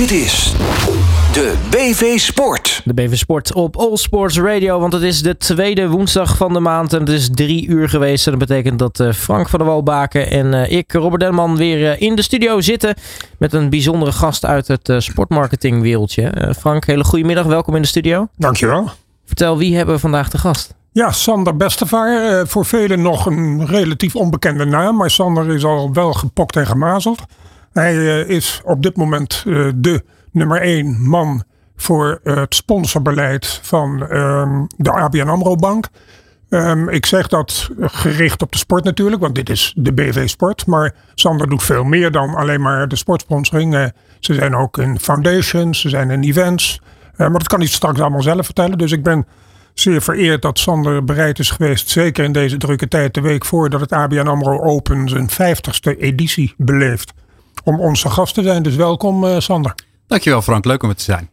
Dit is de BV Sport. De BV Sport op All Sports Radio. Want het is de tweede woensdag van de maand. En het is drie uur geweest. En dat betekent dat eh, Frank van der Walbaken en eh, ik, Robert Denman, weer eh, in de studio zitten. Met een bijzondere gast uit het sportmarketingwereldje. Frank, hele goede middag. Welkom in de studio. Dankjewel. Vertel, wie hebben we vandaag te gast? Ja, Sander Bestevaar. voor velen nog een relatief onbekende naam. Maar Sander is al wel gepokt en gemazeld. Hij is op dit moment de nummer één man voor het sponsorbeleid van um, de ABN AMRO Bank. Um, ik zeg dat gericht op de sport natuurlijk, want dit is de BV Sport. Maar Sander doet veel meer dan alleen maar de sportsponsoring. Ze zijn ook in foundations, ze zijn in events. Maar dat kan hij straks allemaal zelf vertellen. Dus ik ben zeer vereerd dat Sander bereid is geweest, zeker in deze drukke tijd, de week voordat het ABN AMRO Open zijn 50ste editie beleeft, om onze gast te zijn. Dus welkom uh, Sander. Dankjewel Frank, leuk om het te zijn.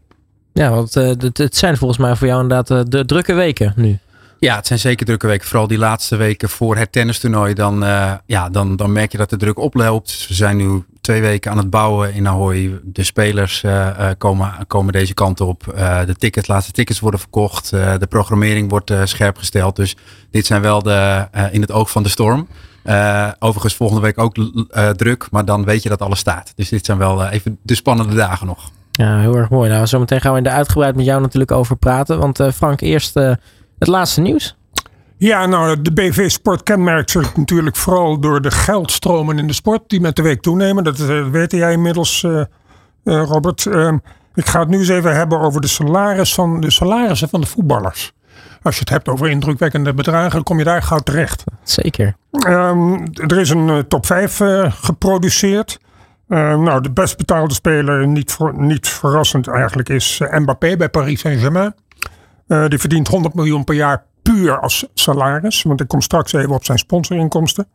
Ja, want uh, het, het, zijn volgens mij voor jou inderdaad uh, de drukke weken nu. Ja, het zijn zeker drukke weken. Vooral die laatste weken voor het tennistoernooi. Dan, uh, ja, dan, dan merk je dat de druk oploopt. We zijn nu twee weken aan het bouwen in Ahoy. De spelers komen, komen deze kant op. de tickets, laatste tickets worden verkocht. de programmering wordt scherp gesteld. Dus dit zijn wel de, in het oog van de storm. Overigens volgende week ook druk. Maar dan weet je dat alles staat. Dus dit zijn wel even de spannende dagen nog. Ja, heel erg mooi. Nou, zometeen gaan we er uitgebreid met jou natuurlijk over praten. Want uh, Frank, eerst uh, het laatste nieuws. Ja, nou, de BV Sport kenmerkt zich natuurlijk vooral door de geldstromen in de sport die met de week toenemen. Dat weet jij inmiddels, Robert. Ehm, ik ga het nu eens even hebben over de, salaris van, de salarissen van de voetballers. Als je het hebt over indrukwekkende bedragen, kom je daar gauw terecht. Zeker. Um, er is een top 5 geproduceerd. Uh, nou, de best betaalde speler, niet, voor, niet verrassend eigenlijk, is uh, Mbappé bij Paris Saint-Germain. Die verdient 100 miljoen per jaar puur als salaris. Want ik kom straks even op zijn sponsorinkomsten.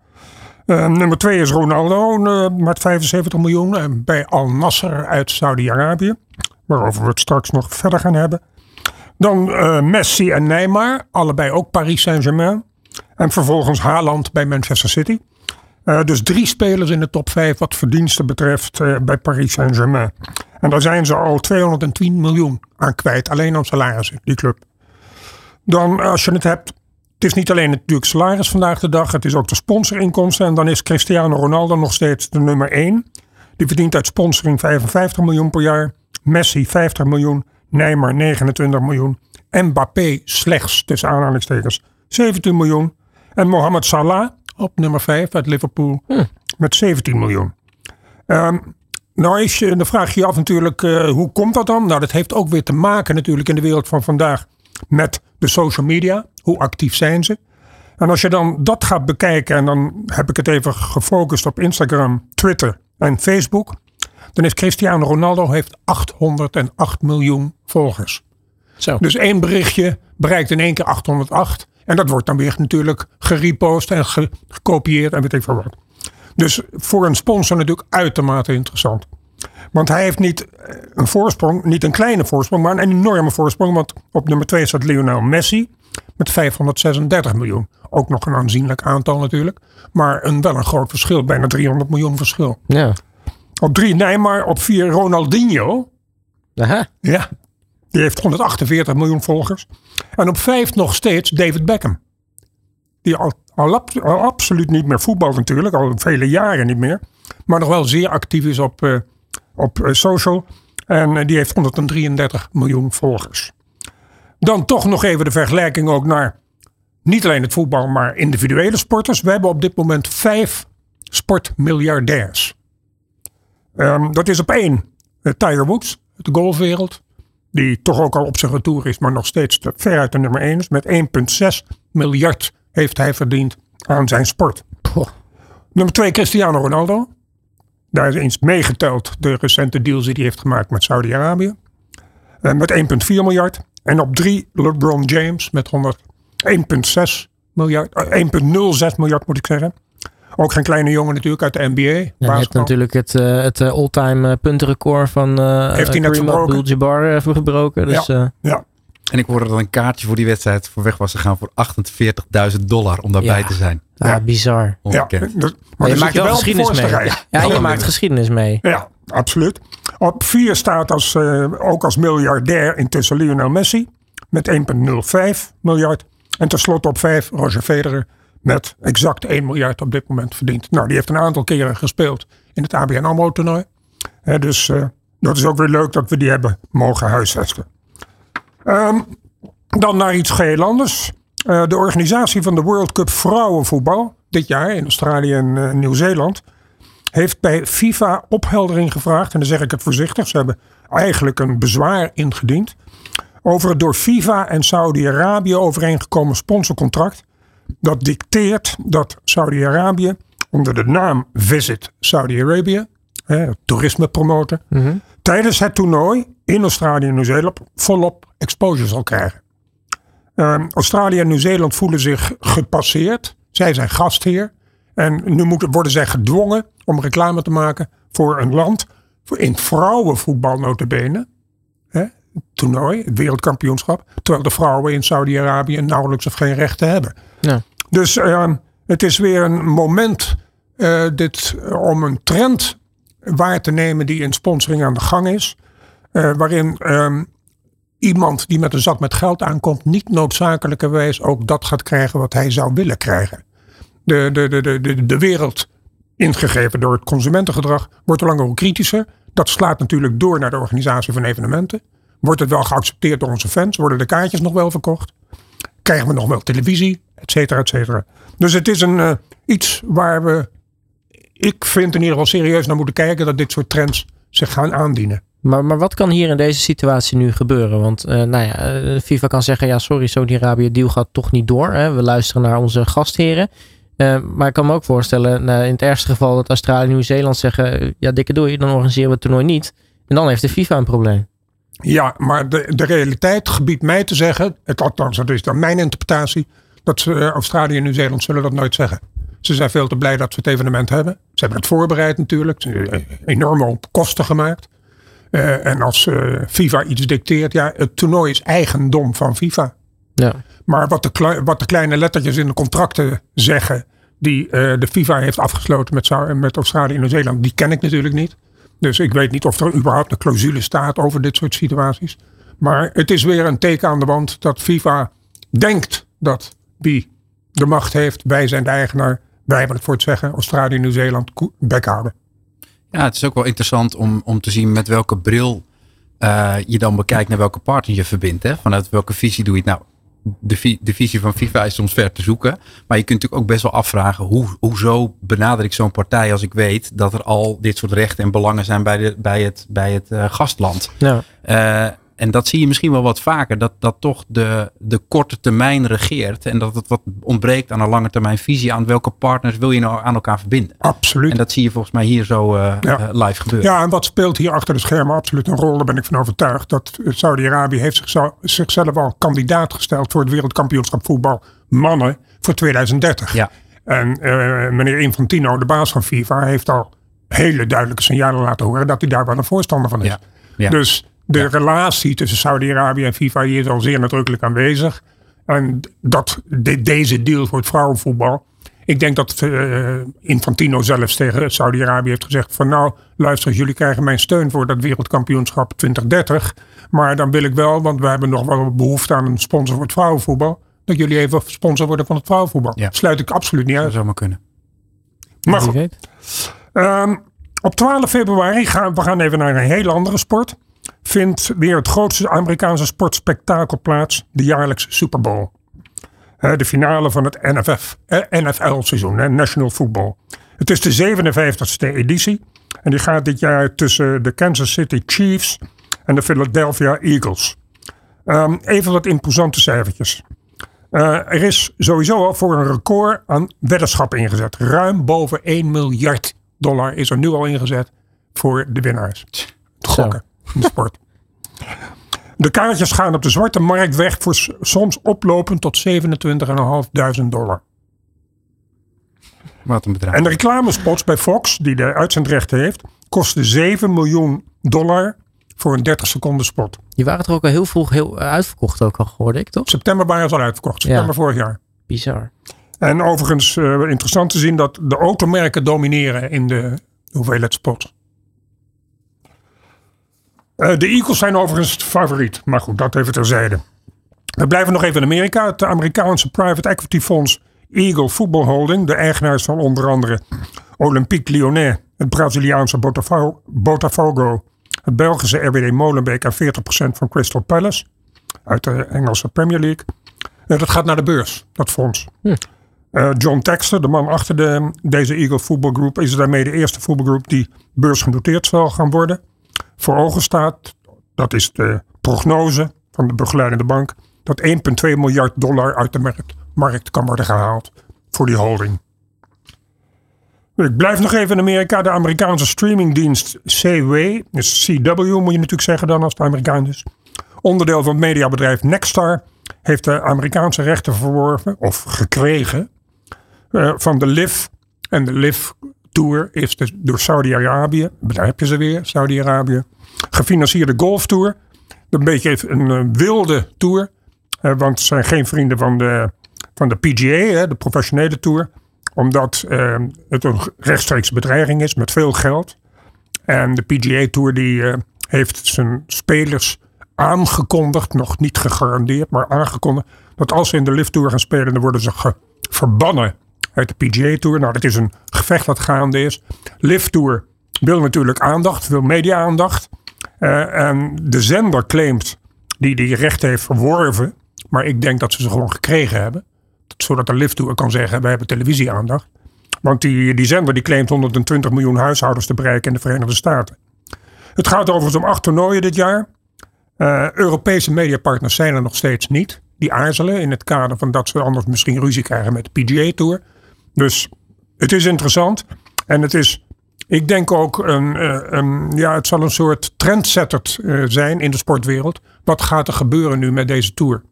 nummer twee is Ronaldo met 75 miljoen bij Al Nasser uit Saudi-Arabië. Waarover we het straks nog verder gaan hebben. Dan Messi en Neymar, allebei ook Paris Saint-Germain. En vervolgens Haaland bij Manchester City. Uh, dus drie spelers in de top 5 wat verdiensten betreft uh, bij Paris Saint-Germain. En daar zijn ze al 210 miljoen aan kwijt. Alleen aan salarissen, die club. Dan als je het hebt. Het is niet alleen natuurlijk salaris vandaag de dag. Het is ook de sponsorinkomsten. En dan is Cristiano Ronaldo nog steeds de nummer 1. Die verdient uit sponsoring 55 miljoen per jaar. Messi 50 miljoen. Neymar 29 miljoen. Mbappé slechts tussen aanhalingstekens 17 miljoen. En Mohamed Salah op nummer 5 uit Liverpool hm. met 17 miljoen. Um, nou is je, dan vraag je je af natuurlijk, uh, hoe komt dat dan? Nou, dat heeft ook weer te maken natuurlijk in de wereld van vandaag met de social media. Hoe actief zijn ze? En als je dan dat gaat bekijken, en dan heb ik het even gefocust op Instagram, Twitter en Facebook. Dan is Cristiano Ronaldo heeft 808 miljoen volgers. Zo. Dus één berichtje bereikt in één keer 808. En dat wordt dan weer natuurlijk gerepost en gekopieerd en weet ik veel wat. Dus voor een sponsor natuurlijk uitermate interessant. Want hij heeft niet eh, een voorsprong, niet een kleine voorsprong, maar een enorme voorsprong. Want op nummer 2 staat Lionel Messi met 536 miljoen. Ook nog een aanzienlijk aantal natuurlijk. Maar een, wel een groot verschil, bijna 300 miljoen verschil. Ja. Op 3 Neymar, op 4 Ronaldinho. Aha. Ja, die heeft 148 miljoen volgers. En op vijf nog steeds David Beckham. Die al, al, absoluut niet meer voetbalt natuurlijk. Al vele jaren niet meer. Maar nog wel zeer actief is op, uh, op uh, social. En uh, die heeft 133 miljoen volgers. Dan toch nog even de vergelijking ook naar niet alleen het voetbal, maar individuele sporters. We hebben op dit moment vijf sportmiljardairs. Um, dat is op één Tiger Woods, de golfwereld. Die toch ook al op zijn retour is, maar nog steeds veruit de nummer 1 is. Met 1,6 miljard heeft hij verdiend aan zijn sport. Nummer 2 Cristiano Ronaldo. Daar is eens meegeteld de recente deals die hij heeft gemaakt met Saudi-Arabië. Eh, met 1,4 miljard. En op 3 LeBron James met 1,6 miljard. 1,06 miljard moet ik zeggen. Ook geen kleine jongen natuurlijk uit de NBA. Ja, je hebt natuurlijk het, uh, het uh, all-time uh, puntenrecord van uh, Heeft hij Abdul-Jabbar gebroken. Dus, ja, ja. En ik hoorde dat een kaartje voor die wedstrijd voor weg was gegaan voor 48.000 dollar om daarbij ja. te zijn. Ja, ja. bizar. Ja, maar je maakt wel geschiedenis mee. Ja, je maakt geschiedenis mee. Ja, absoluut. Op 4 staat als, uh, ook als miljardair intussen Lionel Messi met 1,05 miljard. En tenslotte op 5 Roger Federer met exact 1 miljard op dit moment verdiend. Nou, die heeft een aantal keren gespeeld in het ABN AMRO toernooi. dus uh, dat is ook weer leuk dat we die hebben mogen huisvesten. Um, dan naar iets geheel anders. Uh, de organisatie van de World Cup vrouwenvoetbal dit jaar in Australië en uh, Nieuw-Zeeland heeft bij FIFA opheldering gevraagd. En dan zeg ik het voorzichtig. Ze hebben eigenlijk een bezwaar ingediend over het door FIFA en Saudi-Arabië overeengekomen sponsorcontract. Dat dicteert dat Saudi-Arabië onder de naam Visit Saudi-Arabië, toerisme promoten, mm tijdens het toernooi in Australië en Nieuw-Zeeland volop exposure zal krijgen. Uh, Australië en Nieuw-Zeeland voelen zich gepasseerd. Zij zijn gastheer. En nu moeten, worden zij gedwongen om reclame te maken voor een land. Voor in vrouwenvoetbal notabene. Toernooi, het wereldkampioenschap. Terwijl de vrouwen in Saudi-Arabië nauwelijks of geen rechten hebben. Ja. Dus uh, het is weer een moment uh, dit, om een trend waar te nemen die in sponsoring aan de gang is. Uh, waarin um, iemand die met een zak met geld aankomt, niet noodzakelijkerwijs ook dat gaat krijgen wat hij zou willen krijgen. De, de, de, de, de wereld, ingegeven door het consumentengedrag, wordt er langer hoe kritischer. Dat slaat natuurlijk door naar de organisatie van evenementen. Wordt het wel geaccepteerd door onze fans? Worden de kaartjes nog wel verkocht? Krijgen we nog wel televisie? Etcetera, etcetera. Dus het is een, uh, iets waar we, ik vind in ieder geval serieus naar moeten kijken dat dit soort trends zich gaan aandienen. Maar, maar wat kan hier in deze situatie nu gebeuren? Want uh, nou ja, uh, FIFA kan zeggen, ja sorry, Saudi-Arabië deal gaat toch niet door. Hè? We luisteren naar onze gastheren. Maar ik kan me ook voorstellen, in het ergste geval dat Australië en Nieuw-Zeeland zeggen, ja dikke doei, dan organiseren we het toernooi niet. En dan heeft de FIFA een probleem. Ja, maar de, de realiteit gebiedt mij te zeggen, het, althans dat is dan mijn interpretatie, dat ze, Australië en Nieuw-Zeeland zullen dat nooit zeggen. Ze zijn veel te blij dat ze het evenement hebben. Ze hebben het voorbereid natuurlijk. Ze hebben enorme op kosten gemaakt. Uh, en als uh, FIFA iets dicteert, ja, het toernooi is eigendom van FIFA. Ja. Maar wat de, wat de kleine lettertjes in de contracten zeggen, die uh, de FIFA heeft afgesloten met, met Australië en Nieuw-Zeeland, die ken ik natuurlijk niet. Dus ik weet niet of er überhaupt een clausule staat over dit soort situaties. Maar het is weer een teken aan de wand dat FIFA denkt dat wie de macht heeft, wij zijn de eigenaar, wij hebben het voor het zeggen, Australië Nieuw-Zeeland bek houden. Ja, het is ook wel interessant om, om te zien met welke bril uh, je dan bekijkt naar welke partner je verbindt. Hè? Vanuit welke visie doe je het nou? De, de, visie van FIFA is soms ver te zoeken. Maar je kunt natuurlijk ook best wel afvragen: hoe, hoezo benader ik zo'n partij als ik weet dat er al dit soort rechten en belangen zijn bij, de, bij het, bij het uh, gastland? Ja. Uh, en dat zie je misschien wel wat vaker, dat, dat toch de, de korte termijn regeert. En dat het wat ontbreekt aan een lange termijn visie. Aan welke partners wil je nou aan elkaar verbinden? Absoluut. En dat zie je volgens mij hier zo uh, ja. uh, live gebeuren. Ja, en wat speelt hier achter de schermen absoluut een rol. Daar ben ik van overtuigd. Dat Saudi-Arabië heeft zichzelf, zichzelf al kandidaat gesteld voor het wereldkampioenschap voetbal mannen voor 2030. Ja. En uh, meneer Infantino, de baas van FIFA, heeft al hele duidelijke signalen laten horen dat hij daar wel een voorstander van is. Ja. Ja. Dus de ja. relatie tussen Saudi-Arabië en FIFA is al zeer nadrukkelijk aanwezig. En dat, de, deze deal voor het vrouwenvoetbal. Ik denk dat uh, Infantino zelfs tegen Saudi-Arabië heeft gezegd: van nou, luister, jullie krijgen mijn steun voor dat wereldkampioenschap 2030. Maar dan wil ik wel, want we hebben nog wel behoefte aan een sponsor voor het vrouwenvoetbal. Dat jullie even sponsor worden van het vrouwenvoetbal. Ja. Sluit ik absoluut niet uit. Dat zou maar kunnen. Maar goed. Um, op 12 februari gaan we gaan even naar een hele andere sport vindt weer het grootste Amerikaanse sportspektakel plaats, de jaarlijkse Super Bowl. De finale van het NFL-seizoen, National Football. Het is de 57ste editie en die gaat dit jaar tussen de Kansas City Chiefs en de Philadelphia Eagles. Um, even wat imposante cijfertjes. Uh, er is sowieso al voor een record aan weddenschappen ingezet. Ruim boven 1 miljard dollar is er nu al ingezet voor de winnaars. Gokken de sport. De kaartjes gaan op de zwarte markt weg voor soms oplopend tot 27.500 dollar. Wat een bedrag. En de reclamespots bij Fox, die de uitzendrechten heeft, kosten 7 miljoen dollar voor een 30 seconden spot. Die waren er ook al heel vroeg heel uitverkocht, ook al hoorde ik toch? September waren ze al uitverkocht, september ja. vorig jaar. Bizar. En overigens uh, interessant te zien dat de automerken domineren in de hoeveelheid spots. Eh, de Eagles zijn overigens favoriet. Maar goed, dat even terzijde. We blijven nog even in Amerika. Het Amerikaanse private equity fonds Eagle Football Holding, de eigenaars van onder andere Olympique Lyonnais, het Braziliaanse Botafogo, Botafogo het Belgische RWD Molenbeek en 40% van Crystal Palace uit de Engelse Premier League. Uh, dat gaat naar de beurs, dat fonds. Hm. Uh, John Texter, de man achter de, deze Eagle Football Group, is daarmee de eerste voetbalgroep die beursgenoteerd zal gaan worden. Voor ogen staat, dat is de prognose van de begeleidende bank, dat 1,2 miljard dollar uit de markt, markt kan worden gehaald voor die holding. Ik blijf nog even in Amerika. De Amerikaanse streamingdienst CW, dus CW moet je natuurlijk zeggen dan als het Amerikaan is. Onderdeel van het mediabedrijf Nexstar heeft de Amerikaanse rechten verworven of gekregen uh, van de LIV. En de LIV Tour is dus door Saudi-Arabië, daar heb je ze weer, Saudi-Arabië, gefinancierde golftour. Een beetje een uh, wilde tour, uh, want ze zijn geen vrienden van de, van de PGA, de professionele tour omdat uh, het een rechtstreeks bedreiging is met veel geld. En de PGA Tour die, heeft zijn spelers aangekondigd, nog niet gegarandeerd, maar aangekondigd, dat als ze in de Lift Tour gaan spelen, dan worden ze verbannen uit de PGA Tour. Nou, dat is een gevecht dat gaande is. Lift Tour wil natuurlijk aandacht, wil media-aandacht. Uh, en de zender claimt die die recht heeft verworven, maar ik denk dat ze ze gewoon gekregen hebben zodat de lifttour kan zeggen, we hebben televisieaandacht. Want die, die zender die claimt 120 miljoen huishoudens te bereiken in de Verenigde Staten. Het gaat overigens om acht toernooien dit jaar. Uh, Europese mediapartners zijn er nog steeds niet. Die aarzelen in het kader van dat ze anders misschien ruzie krijgen met de PGA Tour. Dus het is interessant. En het is, ik denk ook, een, uh, een ja, het zal een soort trendsetter uh, zijn in de sportwereld. Wat gaat er gebeuren nu met deze tour?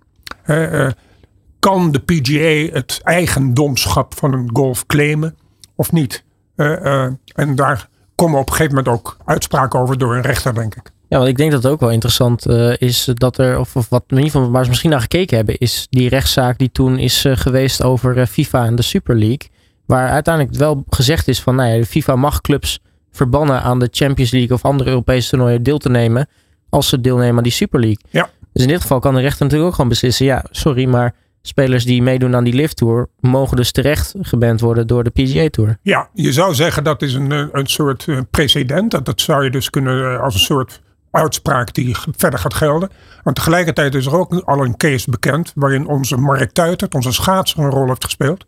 kan de PGA het eigendomschap van een golf claimen of niet? En daar komen op een gegeven moment ook uitspraken over door een rechter, denk ik. Ja, want ik denk dat het ook wel interessant uh, is dat er, of, of wat in ieder geval waar ze misschien naar gekeken hebben, is die rechtszaak die toen is geweest over FIFA en de Super League. Waar uiteindelijk wel gezegd is van, nou ja, de FIFA mag clubs verbannen aan de Champions League of andere Europese toernooien deel te nemen als ze deelnemen aan die Super League. Ja. Dus in dit geval kan de rechter natuurlijk ook gewoon beslissen, ja, sorry, maar spelers die meedoen aan die lift tour mogen dus terecht geband worden door de PGA Tour. Ja, je zou zeggen dat is een, een soort precedent. Dat, dat zou je dus kunnen als een soort uitspraak die verder gaat gelden. Want tegelijkertijd is er ook al een case bekend waarin onze Mark Tuitert, onze schaatser, een rol heeft gespeeld.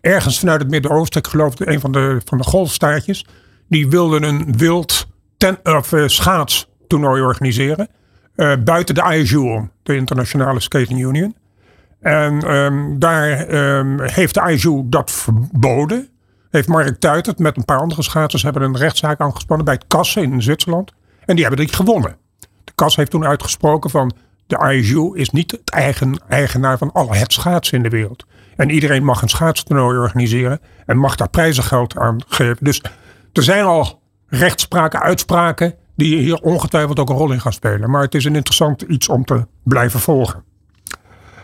Ergens vanuit het Midden-Oosten, ik geloof een van de, van de golfstaatjes, die wilden een wild ten, of, uh, schaatstoernooi organiseren. Uh, buiten de ISU de Internationale Skating Union. En um, daar um, heeft de ISU dat verboden. Heeft Mark Tuitert met een paar andere schaatsers hebben een rechtszaak aangespannen bij het Kassen in Zwitserland. En die hebben die gewonnen. De Kas heeft toen uitgesproken van de ISU is niet het eigen, eigenaar van alle het schaatsen in de wereld. En iedereen mag een schaatstoernooi organiseren en mag daar prijzengeld aan geven. Dus er zijn al rechtspraken, uitspraken die hier ongetwijfeld ook een rol in gaan spelen. Maar het is een interessant iets om te blijven volgen.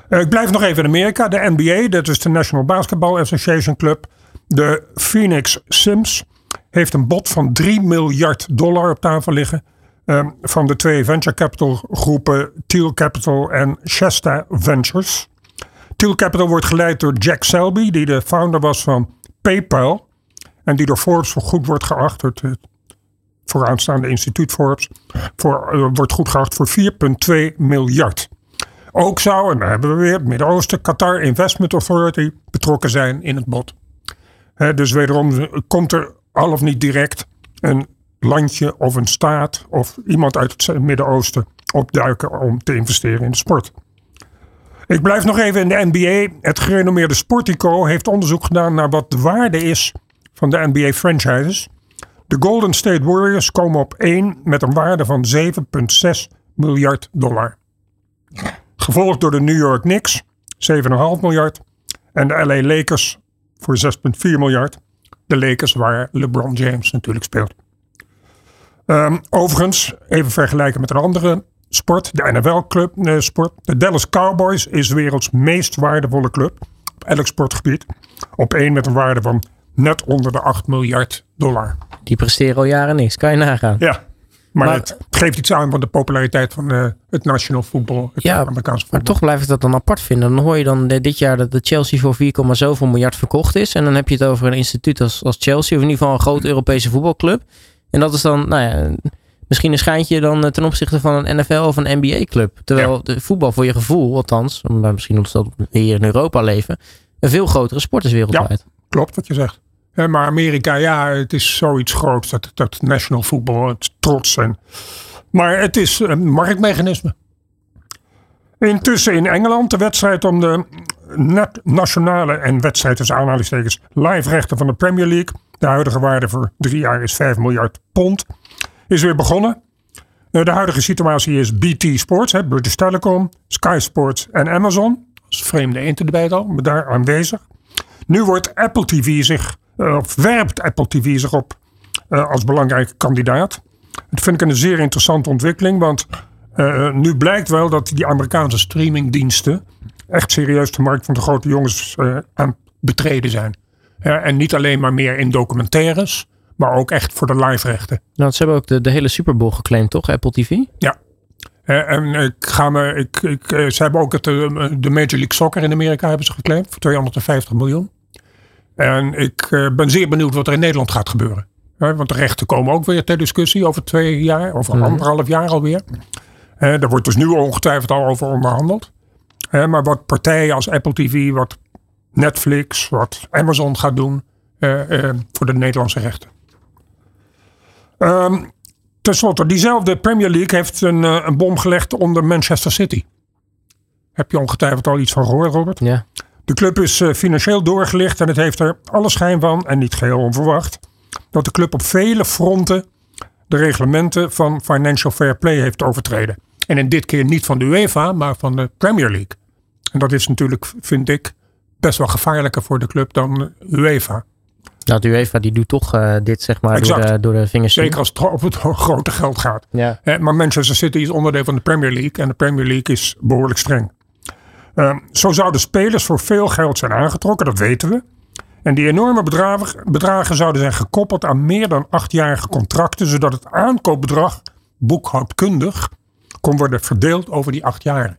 Uh, ik blijf nog even in Amerika. De NBA, dat is de National Basketball Association Club. De Phoenix Sims heeft een bod van 3 miljard dollar op tafel liggen. Uh, van de twee venture capital groepen Teal Capital en Shasta Ventures. Teal Capital wordt geleid door Jack Selby, die de founder was van PayPal. En die door Forbes goed wordt geacht, het vooraanstaande instituut Forbes, voor, uh, wordt goed geacht voor 4,2 miljard. Ook zou, en daar hebben we weer, het Midden-Oosten, Qatar Investment Authority betrokken zijn in het bod. Dus wederom komt er al of niet direct een landje of een staat of iemand uit het Midden-Oosten opduiken om te investeren in de sport. Ik blijf nog even in de NBA. Het gerenommeerde Sportico heeft onderzoek gedaan naar wat de waarde is van de NBA franchises. De Golden State Warriors komen op 1 met een waarde van 7,6 miljard dollar. Gevolgd door de New York Knicks, 7,5 miljard. En de LA Lakers voor 6,4 miljard. De Lakers waar LeBron James natuurlijk speelt. Um, overigens, even vergelijken met een andere sport. De NFL-club uh, sport. De Dallas Cowboys is de werelds meest waardevolle club. Op elk sportgebied. Op één met een waarde van net onder de 8 miljard dollar. Die presteren al jaren niks, kan je nagaan. Ja. Maar, Maar- het geeft iets aan van de populariteit van eh, het national voetbal. Het Ja, Amerikaanse voetbal. Maar toch blijf ik dat dan apart vinden. Dan hoor je dan de- dit jaar dat de Chelsea voor 4, zoveel miljard verkocht is. En dan heb je het over een instituut als, als Chelsea. Of in ieder geval een grote Europese voetbalclub. En dat is dan, nou ja, misschien een schijntje dan eh, ten opzichte van een NFL of een NBA-club. Terwijl de voetbal voor je gevoel, althans, maar misschien omdat we dat hier in Europa leven, een veel grotere sport is wereldwijd. Klopt wat je zegt. Ja, maar Amerika, ja, het is zoiets groots. Dat, dat national voetbal, het trots. En, maar het is een marktmechanisme. Intussen in Engeland de wedstrijd om de nationale en wedstrijd tussen aanhalingstekens live rechten van de Premier League. De huidige waarde voor drie jaar is 5 miljard pond. Is weer begonnen. Eh, De huidige situatie is BT Sports, hè, British Telecom, Sky Sports en Amazon. Dat is vreemde eend erbij al, maar daar aanwezig. Nu wordt Apple TV zich, eh, of werpt Apple TV zich op eh, als belangrijke kandidaat. Dat vind ik een zeer interessante ontwikkeling, want nu blijkt wel dat die Amerikaanse streamingdiensten echt serieus de markt van de grote jongens eh, aan betreden zijn. Ja, en niet alleen maar meer in documentaires, maar ook echt voor de live rechten. Nou, ze hebben ook de, de hele Super Bowl geclaimd, toch? Apple TV? Ja. Eh, en ik ga me, ik, ik, eh, ze hebben ook het, eh, de Major League Soccer in Amerika hebben ze geclaimd voor 250 miljoen. En ik eh, ben zeer benieuwd wat er in Nederland gaat gebeuren. Want de rechten komen ook weer ter discussie over twee jaar, over Mhm. anderhalf jaar alweer. Eh, daar wordt dus nu ongetwijfeld al over onderhandeld. Eh, maar wat partijen als Apple TV, wat Netflix, wat Amazon gaat doen eh, eh, voor de Nederlandse rechten. Ehm Ten slotte, diezelfde Premier League heeft een, eh, een bom gelegd onder Manchester City. Heb je ongetwijfeld al iets van gehoord, Robert? Ja. De club is financieel doorgelicht en het heeft er alle schijn van, en niet geheel onverwacht, dat de club op vele fronten de reglementen van Financial Fair Play heeft overtreden. En in dit keer niet van de UEFA, maar van de Premier League. En dat is natuurlijk, vind ik, best wel gevaarlijker voor de club dan UEFA. Nou, de UEFA die doet toch eh, dit, zeg maar, door de, door de vingers. Zeker als het op het grote geld gaat. Ja. Hè, maar Manchester City is onderdeel van de Premier League en de Premier League is behoorlijk streng. Ehm, zo zouden spelers voor veel geld zijn aangetrokken, dat weten we. En die enorme bedragen, bedragen zouden zijn gekoppeld aan meer dan achtjarige contracten, zodat het aankoopbedrag boekhoudkundig kon worden verdeeld over die acht jaren.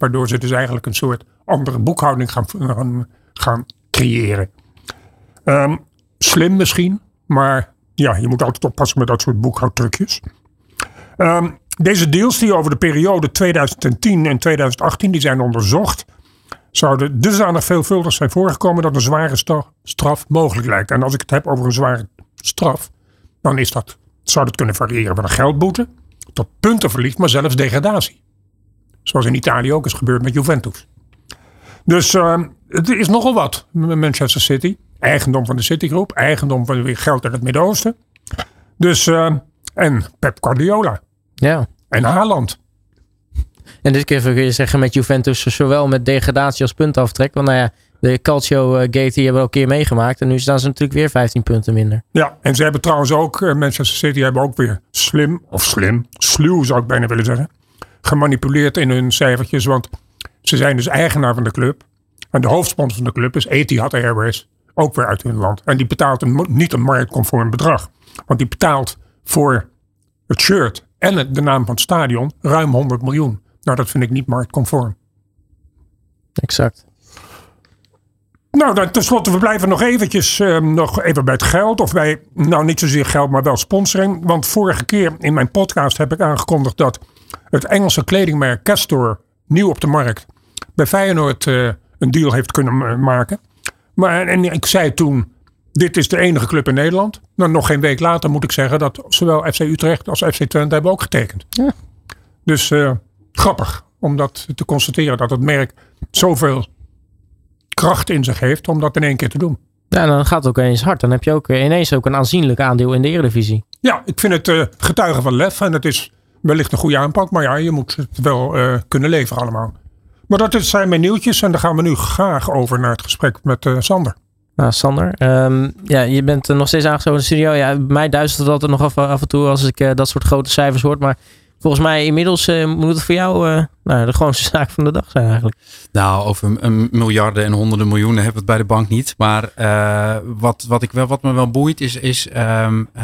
Waardoor ze dus eigenlijk een soort andere boekhouding gaan, gaan, gaan creëren. Ehm, slim misschien, maar ja, je moet altijd oppassen met dat soort boekhoudtrucjes. Ehm, deze deals die over de periode 2010 en 2018 die zijn onderzocht, zouden dusdanig veelvuldig zijn voorgekomen dat een zware straf mogelijk lijkt. En als ik het heb over een zware straf, dan is dat, zou dat kunnen variëren van een geldboete tot puntenverlies, maar zelfs degradatie. Zoals in Italië ook is gebeurd met Juventus. Dus ehm, het is nogal wat met Manchester City. Eigendom van de Citigroep, eigendom van weer geld uit het Midden-Oosten. Dus, ehm, en Pep Guardiola ja. en Haaland. En dit keer kun je zeggen met Juventus zowel met degradatie als puntaftrek. Want nou ja, de Calcio eh, Gate die hebben we al een keer meegemaakt. En nu staan ze natuurlijk weer 15 punten minder. Ja, en ze hebben trouwens ook, eh, Manchester City hebben ook weer slim, of slim, sluw zou ik bijna willen zeggen, gemanipuleerd in hun cijfertjes. Want ze zijn dus eigenaar van de club. En de hoofdsponsor van de club is Etihad Airways, ook weer uit hun land. En die betaalt een, niet een marktconform bedrag. Want die betaalt voor het shirt en het- de naam van het stadion ruim 100 miljoen. Nou, dat vind ik niet marktconform. Exact. Nou, dan tenslotte, we blijven nog eventjes eh, nog even bij het geld. Of bij, nou niet zozeer geld, maar wel sponsoring. Want vorige keer in mijn podcast heb ik aangekondigd dat het Engelse kledingmerk Castor nieuw op de markt bij Feyenoord eh, een deal heeft kunnen ma- maken. Maar en ik zei toen, dit is de enige club in Nederland. Nou, nog geen week later moet ik zeggen dat zowel FC Utrecht als FC Twente hebben ook getekend. Ja. Dus eh, grappig om dat te constateren dat het merk zoveel kracht in zich heeft om dat in één keer te doen. Ja, dan gaat het ook ineens hard. Dan heb je ook eh, ineens ook een aanzienlijk aandeel in de Eredivisie. Ja, ik vind het eh, getuigen van lef en het is wellicht een goede aanpak, maar ja, je moet het wel eh, kunnen leveren allemaal. Maar dat zijn mijn nieuwtjes en dan gaan we nu graag over naar het gesprek met eh, Sander. Nou, Sander, ehm, ja, je bent eh, nog steeds aangesloten in de studio. Ja, mij duizelt het altijd nog af, af en toe als ik dat soort grote cijfers hoor. Maar volgens mij inmiddels eh, moet het voor jou, eh, nou de gewoonste zaak van de dag zijn eigenlijk. Nou, over een miljarden en honderden miljoenen hebben we het bij de bank niet. Maar uh, wat, wat, ik wel, wat me wel boeit is, is um, uh,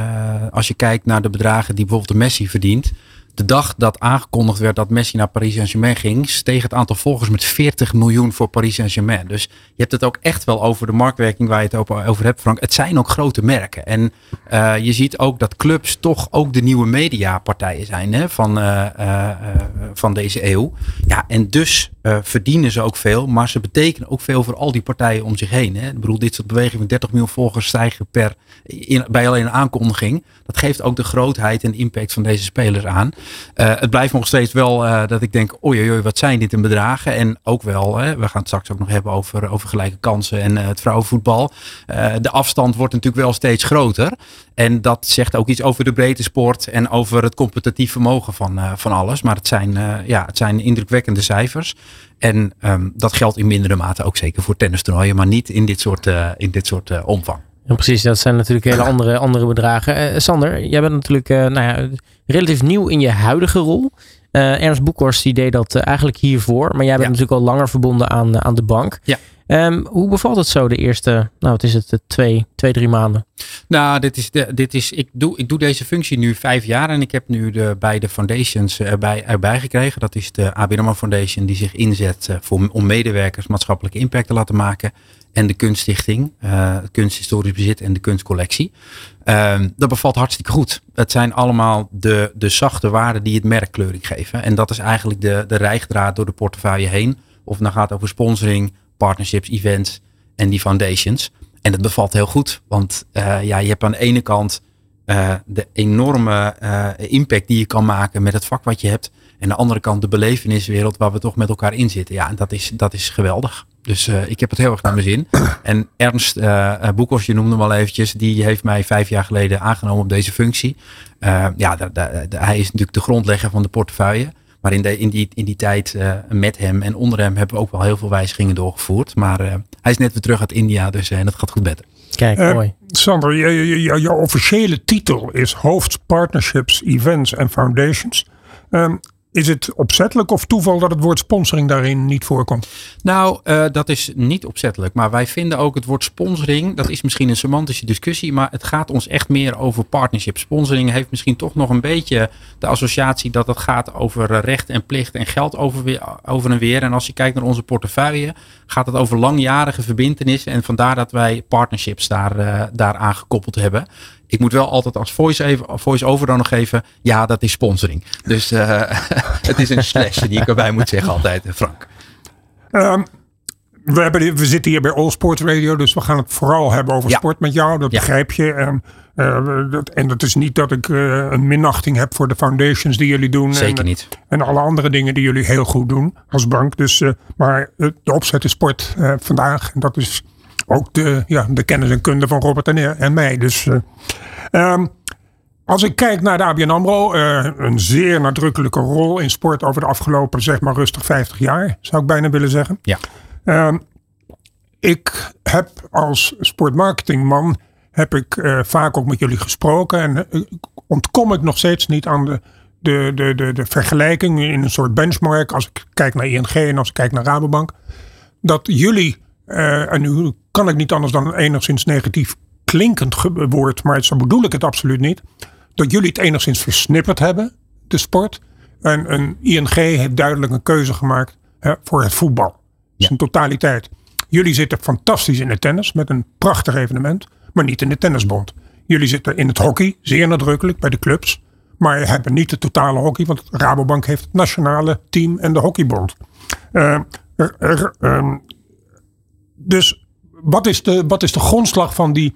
als je kijkt naar de bedragen die bijvoorbeeld de Messi verdient de dag dat aangekondigd werd dat Messi naar Paris Saint-Germain ging, steeg het aantal volgers met 40 miljoen voor Paris Saint-Germain. Dus je hebt het ook echt wel over de marktwerking waar je het over hebt, Frank. Het zijn ook grote merken. En uh, je ziet ook dat clubs toch ook de nieuwe mediapartijen zijn hè, van, uh, uh, van deze eeuw. Ja, en dus verdienen ze ook veel, maar ze betekenen ook veel voor al die partijen om zich heen. Hè. Ik bedoel, dit soort bewegingen van 30 miljoen volgers stijgen per, bij alleen een aankondiging. Dat geeft ook de grootheid en impact van deze spelers aan. Uh, het blijft nog steeds wel uh, dat ik denk, oei, oei, wat zijn dit in bedragen? En ook wel, hè, we gaan het straks ook nog hebben over, over gelijke kansen en uh, het vrouwenvoetbal. de afstand wordt natuurlijk wel steeds groter. En dat zegt ook iets over de breedte sport en over het competitief vermogen van, van alles. Maar het zijn, ja, het zijn indrukwekkende cijfers. En um, dat geldt in mindere mate ook zeker voor tennistoernooien, maar niet in dit soort, in dit soort omvang. Ja, precies, dat zijn natuurlijk hele andere, andere bedragen. Uh, Sander, jij bent natuurlijk uh, nou ja, relatief nieuw in je huidige rol. Uh, Ernst Boekhorst die deed dat eigenlijk hiervoor. Maar jij bent ja. natuurlijk al langer verbonden aan, aan de bank. Ja. Um, hoe bevalt het zo de eerste, nou wat is het, twee, twee drie maanden? Nou, dit is, de, dit is, ik, doe, ik doe deze functie nu vijf jaar en ik heb nu de beide foundations erbij, erbij gekregen. Dat is de AMRO Foundation die zich inzet voor, om medewerkers maatschappelijke impact te laten maken en de Kunststichting, Kunsthistorisch Bezit en de Kunstcollectie. Uh, dat bevalt hartstikke goed. Het zijn allemaal de, de zachte waarden die het merk kleuring geven. En dat is eigenlijk de, de rijgdraad door de portefeuille heen. Of het nou gaat over sponsoring, partnerships, events en die foundations. En dat bevalt heel goed. Want uh, ja, je hebt aan de ene kant uh, de enorme impact die je kan maken met het vak wat je hebt. En aan de andere kant de beleveniswereld waar we toch met elkaar in zitten. Ja, en dat is, dat is geweldig. Dus ik heb het heel erg naar mijn zin. En Ernst Boekos, je noemde hem al eventjes, die heeft mij vijf jaar geleden aangenomen op deze functie. Ja, hij is natuurlijk de grondlegger van de portefeuille. Maar in, de, in, die, in die tijd met hem en onder hem hebben we ook wel heel veel wijzigingen doorgevoerd. Maar hij is net weer terug uit India, dus en dat gaat goed met hem. Kijk, mooi. Sander, jouw officiële titel is hoofd Partnerships, Events en Foundations. Um, is het opzettelijk of toeval dat het woord sponsoring daarin niet voorkomt? Nou, uh, dat is niet opzettelijk. Maar wij vinden ook het woord sponsoring, dat is misschien een semantische discussie, maar het gaat ons echt meer over partnership. Sponsoring heeft misschien toch nog een beetje de associatie dat het gaat over recht en plicht en geld over, over en weer. En als je kijkt naar onze portefeuille, gaat het over langjarige verbindenissen. En vandaar dat wij partnerships daar, uh, daar aan gekoppeld hebben. Ik moet wel altijd als voice-over voice dan nog geven. Ja, dat is sponsoring. Dus uh, het is een slash die ik erbij moet zeggen altijd, Frank. Um, we, hebben, we zitten hier bij All Sports Radio, dus we gaan het vooral hebben over ja. sport met jou. Dat ja. begrijp je. En, uh, dat, en dat is niet dat ik uh, een minachting heb voor de foundations die jullie doen. Zeker en, niet. En alle andere dingen die jullie heel goed doen als bank. Dus, maar de opzet is sport vandaag. En dat is ook de, ja, de kennis en kunde van Robert en, en mij. Dus um, als ik kijk naar de ABN AMRO, uh, een zeer nadrukkelijke rol in sport over de afgelopen, zeg maar rustig 50 jaar, zou ik bijna willen zeggen. Ja. Um, ik heb als sportmarketingman, heb ik uh, vaak ook met jullie gesproken en uh, ontkom ik nog steeds niet aan de, de, de, de, de vergelijking in een soort benchmark, als ik kijk naar ING en als ik kijk naar Rabobank, dat jullie, en nu kan ik niet anders dan enigszins negatief klinkend woord, maar zo bedoel ik het absoluut niet. Dat jullie het enigszins versnipperd hebben, de sport. En een ING heeft duidelijk een keuze gemaakt hè, voor het voetbal. Ja. Zijn totaliteit. Jullie zitten fantastisch in het tennis met een prachtig evenement, maar niet in de tennisbond. Jullie zitten in het hockey, zeer nadrukkelijk bij de clubs. Maar hebben niet de totale hockey, want Rabobank heeft het nationale team en de hockeybond. Uh, er, er, um, dus wat is, de, wat is de grondslag van die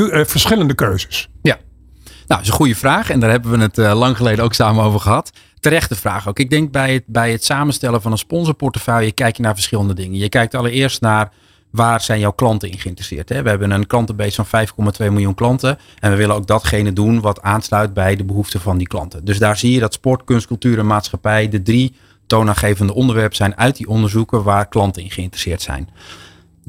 uh, verschillende keuzes? Ja, nou, dat is een goede vraag. En daar hebben we het uh, lang geleden ook samen over gehad. Terechte vraag ook. Ik denk bij het, bij het samenstellen van een sponsorportefeuille kijk je naar verschillende dingen. Je kijkt allereerst naar waar zijn jouw klanten in geïnteresseerd. Hè? We hebben een klantenbase van 5,2 miljoen klanten. En we willen ook datgene doen wat aansluit bij de behoeften van die klanten. Dus daar zie je dat sport, kunst, cultuur en maatschappij de drie toonaangevende onderwerpen zijn uit die onderzoeken waar klanten in geïnteresseerd zijn.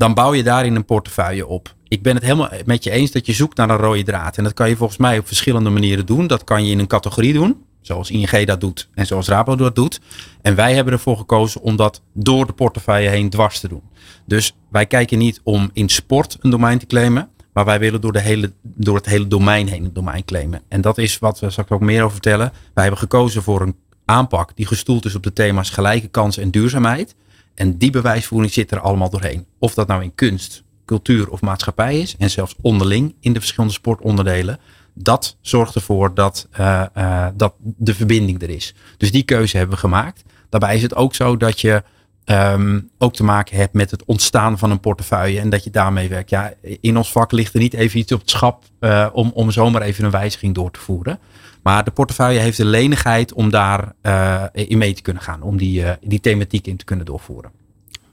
Dan bouw je daarin een portefeuille op ik ben het helemaal met je eens dat je zoekt naar een rode draad. En dat kan je volgens mij op verschillende manieren doen. Dat kan je in een categorie doen. Zoals ING dat doet en zoals Rabo dat doet. En wij hebben ervoor gekozen om dat door de portefeuille heen dwars te doen. Dus wij kijken niet om in sport een domein te claimen. Maar wij willen door, de hele, door het hele domein heen een domein claimen. En dat is wat we straks ook meer over vertellen. Wij hebben gekozen voor een aanpak die gestoeld is op de thema's gelijke kansen en duurzaamheid. En die bewijsvoering zit er allemaal doorheen. Of dat nou in kunst, cultuur of maatschappij is. En zelfs onderling in de verschillende sportonderdelen. Dat zorgt ervoor dat, uh, uh, dat de verbinding er is. Dus die keuze hebben we gemaakt. Daarbij is het ook zo dat je um, ook te maken hebt met het ontstaan van een portefeuille. En dat je daarmee werkt. Ja, in ons vak ligt er niet even iets op het schap uh, om, om zomaar even een wijziging door te voeren. Maar de portefeuille heeft de lenigheid om daar uh, in mee te kunnen gaan. Om die, uh, die thematiek in te kunnen doorvoeren.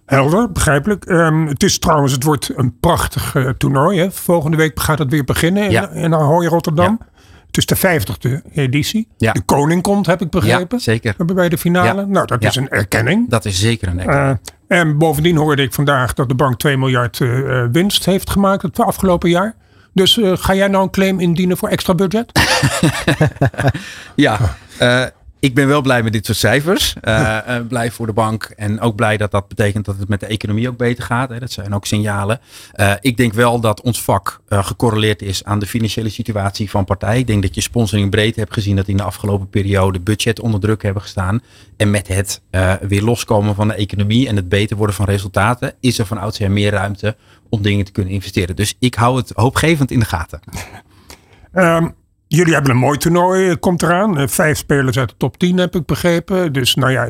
Helder, begrijpelijk. Um, het is trouwens, het wordt een prachtig uh, toernooi. Hè? Volgende week gaat het weer beginnen in, Ja. in Ahoy Rotterdam. Ja. Het is de vijftigste editie. Ja. De koning komt, heb ik begrepen. Zeker. Bij de finale. Nou, dat is een erkenning. Dat is zeker een Uh, en bovendien hoorde ik vandaag dat de bank 2 miljard winst heeft gemaakt het afgelopen jaar. Dus uh, ga jij nou een claim indienen voor extra budget? ja, uh, ik ben wel blij met dit soort cijfers. Uh, blij voor de bank. En ook blij dat dat betekent dat het met de economie ook beter gaat. Hè. Dat zijn ook signalen. Uh, ik denk wel dat ons vak gecorreleerd is aan de financiële situatie van partijen. Ik denk dat je sponsoring breed hebt gezien dat in de afgelopen periode budget onder druk hebben gestaan. En met het weer loskomen van de economie en het beter worden van resultaten, is er van oudsher meer ruimte om dingen te kunnen investeren. Dus ik hou het hoopgevend in de gaten. Um, Jullie hebben een mooi toernooi, komt eraan. Vijf spelers uit de top 10 heb ik begrepen. Dus nou ja,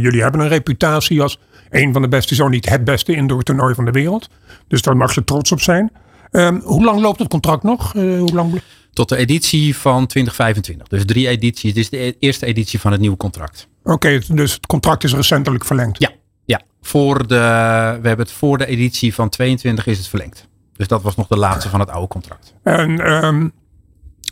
jullie hebben een reputatie als een van de beste, zo niet het beste indoor toernooi van de wereld. Dus daar mag je trots op zijn. Um, hoe lang loopt het contract nog? Uh, hoe lang... Tot de editie van 2025. Dus drie edities. Dit is de eerste editie van het nieuwe contract. Oké, okay, dus het contract is recentelijk verlengd? Ja, ja. Voor de, we hebben het voor de editie van 22 is het verlengd. Dus dat was nog de laatste van het oude contract. En um,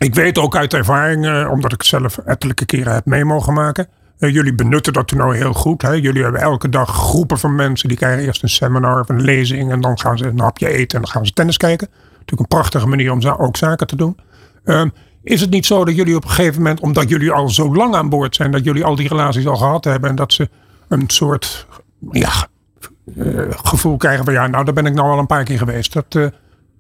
ik weet ook uit ervaring, uh, omdat ik het zelf ettelijke keren heb mee mogen maken. Uh, jullie benutten dat toernooi heel goed. Hè? Jullie hebben elke dag groepen van mensen die krijgen eerst een seminar of een lezing. En dan gaan ze een hapje eten en dan gaan ze tennis kijken. Natuurlijk een prachtige manier om za ook zaken te doen. Uh, is het niet zo dat jullie op een gegeven moment, omdat jullie al zo lang aan boord zijn, dat jullie al die relaties al gehad hebben en dat ze een soort ja, uh, gevoel krijgen van ja, nou daar ben ik nou al een paar keer geweest. Dat,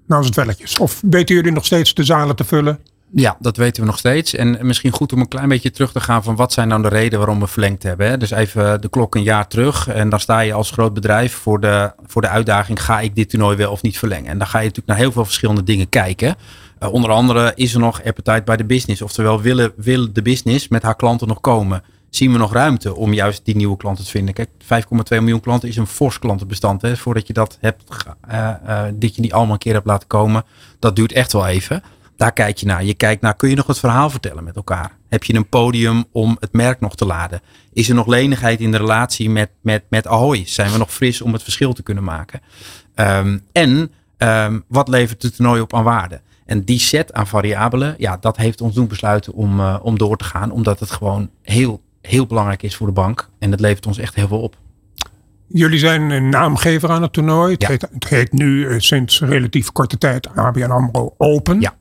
nou is het welletjes. Of weten jullie nog steeds de zalen te vullen? Ja, dat weten we nog steeds. En misschien goed om een klein beetje terug te gaan van wat zijn nou de redenen waarom we verlengd hebben. Hè? Dus even de klok een jaar terug. En dan sta je als groot bedrijf voor de, voor de uitdaging: ga ik dit toernooi wel of niet verlengen? En dan ga je natuurlijk naar heel veel verschillende dingen kijken. Uh, onder andere is er nog appetite bij de business. Oftewel, willen, wil de business met haar klanten nog komen? Zien we nog ruimte om juist die nieuwe klanten te vinden? Kijk, 5,2 miljoen klanten is een fors klantenbestand. Hè? Voordat je dat hebt, uh, uh, dit je die allemaal een keer hebt laten komen, dat duurt echt wel even. Daar kijk je naar. Je kijkt naar, kun je nog het verhaal vertellen met elkaar? Heb je een podium om het merk nog te laden? Is er nog lenigheid in de relatie met, met, met Ahoy? Zijn we nog fris om het verschil te kunnen maken? Um, en um, wat levert het toernooi op aan waarde? En die set aan variabelen, ja, dat heeft ons doen besluiten om, uh, om door te gaan. Omdat het gewoon heel, heel belangrijk is voor de bank. En het levert ons echt heel veel op. Jullie zijn een naamgever aan het toernooi. Het, Ja. heet, het heet nu uh, sinds relatief korte tijd ABN AMRO Open. Ja.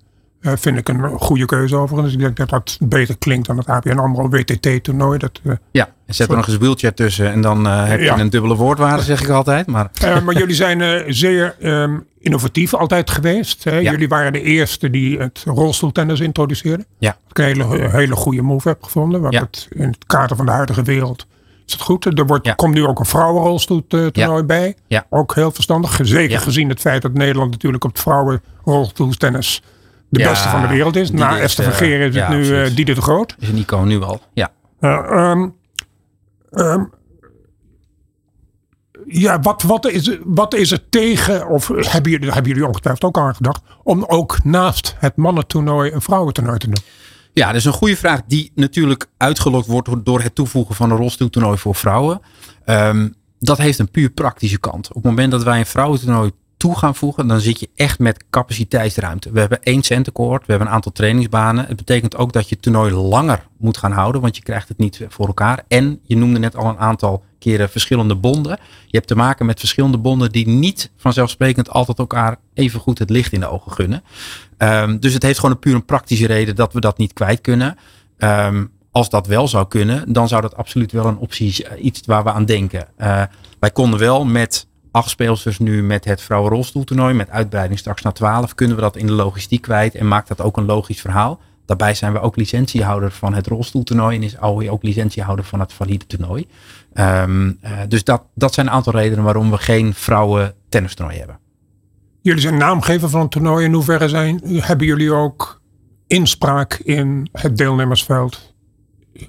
Uh, vind ik een goede keuze overigens. Ik denk dat dat beter klinkt dan het ABN AMRO WTT toernooi. Dat, uh, Ja, en zet er nog eens wheelchair tussen en dan uh, heb je een dubbele woordwaarde, zeg ik altijd. Maar maar jullie zijn zeer um, innovatief altijd geweest. Hè? Ja. Jullie waren de eerste die het rolstoeltennis introduceerden. Ja. Ik een hele, hele goede move heb gevonden. Want Ja. het, in het kader van de huidige wereld is het goed. Er wordt, Ja. komt nu ook een vrouwenrolstoeltoernooi Ja. bij. Ja. Ook heel verstandig. Zeker gezien het feit dat Nederland natuurlijk op het vrouwenrolstoeltennis de Ja, beste van de wereld is. Na is, Esther Vergeer is het nu uh, Dieder de Groot. is een icoon nu al. Ja. Uh, um, um, ja, wat, wat, is, wat is er tegen, of hebben jullie, hebben jullie ongetwijfeld ook aan gedacht, om ook naast het mannentoernooi een vrouwentoernooi te doen? Ja, dat is een goede vraag die natuurlijk uitgelokt wordt door het toevoegen van een rolstoeltoernooi voor vrouwen. Um, dat heeft een puur praktische kant. Op het moment dat wij een vrouwentoernooi toe gaan voegen, dan zit je echt met capaciteitsruimte. We hebben één centercourt, we hebben een aantal trainingsbanen. Het betekent ook dat je het toernooi langer moet gaan houden, want je krijgt het niet voor elkaar. En je noemde net al een aantal keren verschillende bonden. Je hebt te maken met verschillende bonden die niet vanzelfsprekend altijd elkaar even goed het licht in de ogen gunnen. Um, dus het heeft gewoon een puur een praktische reden dat we dat niet kwijt kunnen. Um, als dat wel zou kunnen, dan zou dat absoluut wel een optie uh, iets waar we aan denken. Uh, wij konden wel met acht speelsters nu met het vrouwenrolstoeltoernooi, met uitbreiding straks naar twaalf, kunnen we dat in de logistiek kwijt en maakt dat ook een logisch verhaal. Daarbij zijn we ook licentiehouder van het rolstoeltoernooi en is Aoi ook licentiehouder van het valide toernooi. Um, uh, dus dat, dat zijn een aantal redenen waarom we geen vrouwen tennistoernooi hebben. Jullie zijn naamgever van het toernooi. In hoeverre zijn, hebben jullie ook inspraak in het deelnemersveld?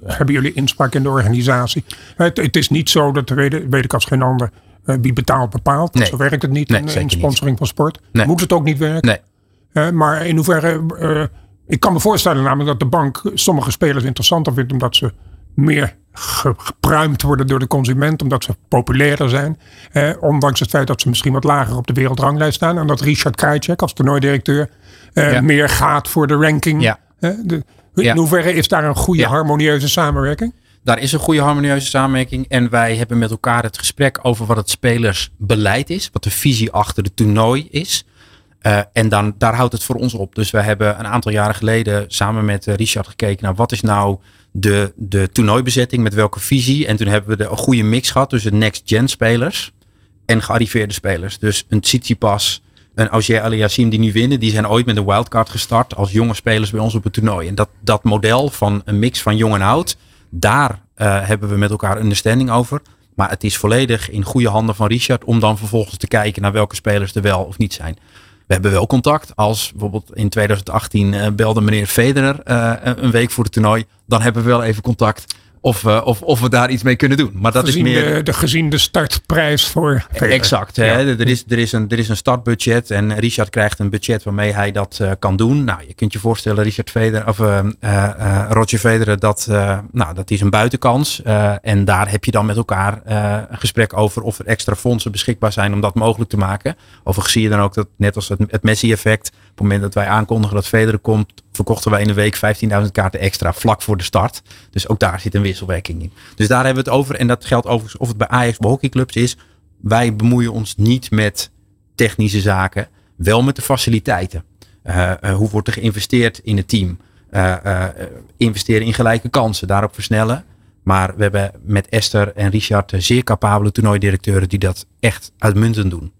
Hebben jullie inspraak in de organisatie? Het, is niet zo, dat weet, weet ik als geen ander, wie betaalt bepaalt. Nee. Zo werkt het niet Nee, in, sponsoring niet. van sport. Nee. Moet het ook niet werken. Nee. Uh, maar in hoeverre, uh, ik kan me voorstellen namelijk dat de bank sommige spelers interessanter vindt omdat ze meer ge gepruimd worden door de consument, omdat ze populairder zijn. Eh, ondanks het feit dat ze misschien wat lager op de wereldranglijst staan. En dat Richard Krajcek als toernooidirecteur eh, Ja. meer gaat voor de ranking. Ja. Eh, de, in Ja. hoeverre is daar een goede harmonieuze samenwerking? Daar is een goede harmonieuze samenwerking. En wij hebben met elkaar het gesprek over wat het spelersbeleid is. Wat de visie achter het toernooi is. Uh, en dan, daar houdt het voor ons op. Dus we hebben een aantal jaren geleden samen met uh, Richard gekeken naar wat is nou de, de toernooibezetting, met welke visie. En toen hebben we de, een goede mix gehad tussen next-gen spelers en gearriveerde spelers. Dus een Tsitsipas, een Auger Aliassime die nu winnen, die zijn ooit met een wildcard gestart als jonge spelers bij ons op het toernooi. En dat, dat model van een mix van jong en oud, daar uh, hebben we met elkaar understanding over. Maar het is volledig in goede handen van Richard om dan vervolgens te kijken naar welke spelers er wel of niet zijn. We hebben wel contact. Als bijvoorbeeld in 2018 uh, belde meneer Federer uh, een week voor het toernooi. Dan hebben we wel even contact. Of, uh, of, of we daar iets mee kunnen doen. Maar dat gezien is meer. De, de, gezien de startprijs voor. Exact. Hè? Er, is, er, is een, er is een startbudget. En Richard krijgt een budget waarmee hij dat uh, kan doen. Nou, je kunt je voorstellen, Richard Federer, of uh, Roger Federer, dat, nou, dat is een buitenkans. en daar heb je dan met elkaar een gesprek over of er extra fondsen beschikbaar zijn om dat mogelijk te maken. Overigens zie je dan ook dat, net als het, het Messi-effect, het moment dat wij aankondigen dat Federer komt, verkochten wij in de week 15.000 kaarten extra vlak voor de start. Dus ook daar zit een wisselwerking in. Dus daar hebben we het over. En dat geldt overigens of het bij Ajax bij hockeyclubs is. Wij bemoeien ons niet met technische zaken. Wel met de faciliteiten. Uh, hoe wordt er geïnvesteerd in het team? Uh, investeren in gelijke kansen. Daarop versnellen. Maar we hebben met Esther en Richard zeer capabele toernooidirecteuren die dat echt uitmuntend doen.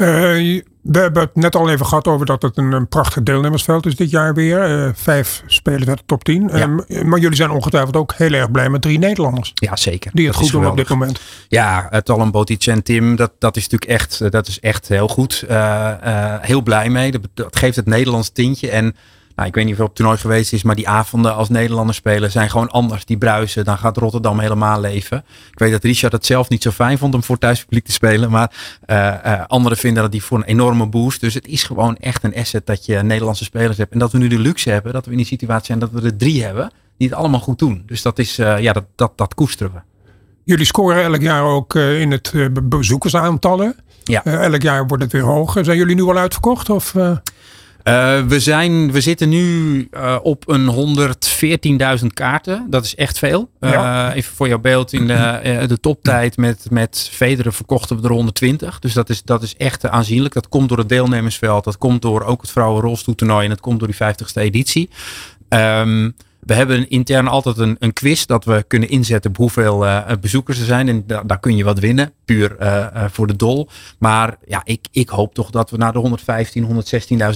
Uh, we hebben het net al even gehad over dat het een, een prachtig deelnemersveld is dit jaar weer. Uh, vijf spelers uit de top 10. Ja. Uh, maar jullie zijn ongetwijfeld ook heel erg blij met drie Nederlanders. Ja, zeker. Die het dat goed doen op dit moment. Ja, Talon Botic en Tim, dat, dat is natuurlijk echt, dat is echt heel goed. Heel blij mee. Dat, dat, geeft het Nederlands tintje. En nou, ik weet niet of het toernooi geweest is, maar die avonden als Nederlanders spelen zijn gewoon anders. Die bruisen, dan gaat Rotterdam helemaal leven. Ik weet dat Richard het zelf niet zo fijn vond om voor thuispubliek te spelen, maar uh, uh, anderen vinden dat die voor een enorme boost. Dus het is gewoon echt een asset dat je Nederlandse spelers hebt. En dat we nu de luxe hebben, dat we in die situatie zijn dat we er drie hebben die het allemaal goed doen. Dus dat is, uh, ja, dat, dat, dat koesteren we. Jullie scoren elk jaar ook in het bezoekersaantallen. Ja. Elk jaar wordt het weer hoger. Zijn jullie nu al uitverkocht? Of, Uh, we, zijn, we zitten nu uh, op een 114.000 kaarten. Dat is echt veel. Uh, ja. Even voor jouw beeld. In de, de toptijd met, met Federer verkochten we er 120. Dus dat is, dat is echt aanzienlijk. Dat komt door het deelnemersveld. Dat komt door ook het vrouwenrolstoeltoernooi. En dat komt door die 50ste editie. Um, we hebben intern altijd een, een, quiz dat we kunnen inzetten op hoeveel uh, bezoekers er zijn. En da daar kun je wat winnen, puur uh, uh, voor de dol. Maar ja, ik, ik hoop toch dat we naar de 115,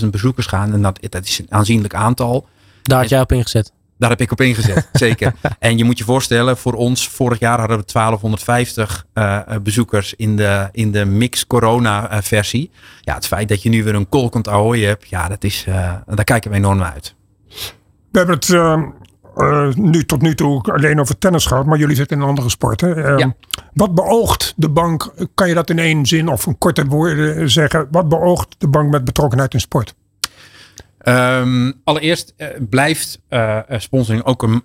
116.000 bezoekers gaan. En dat, dat is een aanzienlijk aantal. Daar had jij op ingezet. Daar heb ik op ingezet, zeker. En je moet je voorstellen, voor ons, vorig jaar hadden we 1250 bezoekers in de, in de mix corona versie. Ja, het feit dat je nu weer een kolkend ahoy hebt, ja, dat is, daar kijken we enorm naar uit. We hebben het uh, uh, nu tot nu toe alleen over tennis gehad, maar jullie zitten in andere sporten. Uh, ja. Wat beoogt de bank, kan je dat in één zin of een korte woorden zeggen, wat beoogt de bank met betrokkenheid in sport? Um, allereerst blijft eh, sponsoring ook een,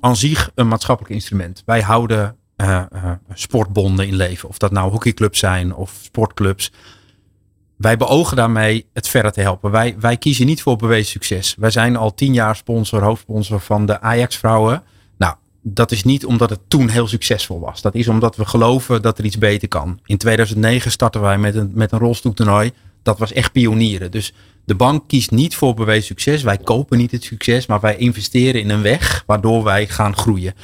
aan, zich een maatschappelijk instrument. Wij houden eh, sportbonden in leven, of dat nou hockeyclubs zijn of sportclubs wij beogen daarmee het verder te helpen. Wij, wij kiezen niet voor bewezen succes. Wij zijn al tien jaar sponsor, hoofdsponsor van de Ajax-vrouwen. Nou, dat is niet omdat het toen heel succesvol was. Dat is omdat we geloven dat er iets beter kan. In 2009 startten wij met een, met een rolstoeltoernooi. Dat was echt pionieren. Dus De bank kiest niet voor bewezen succes. Wij kopen niet het succes, maar wij investeren in een weg waardoor wij gaan groeien.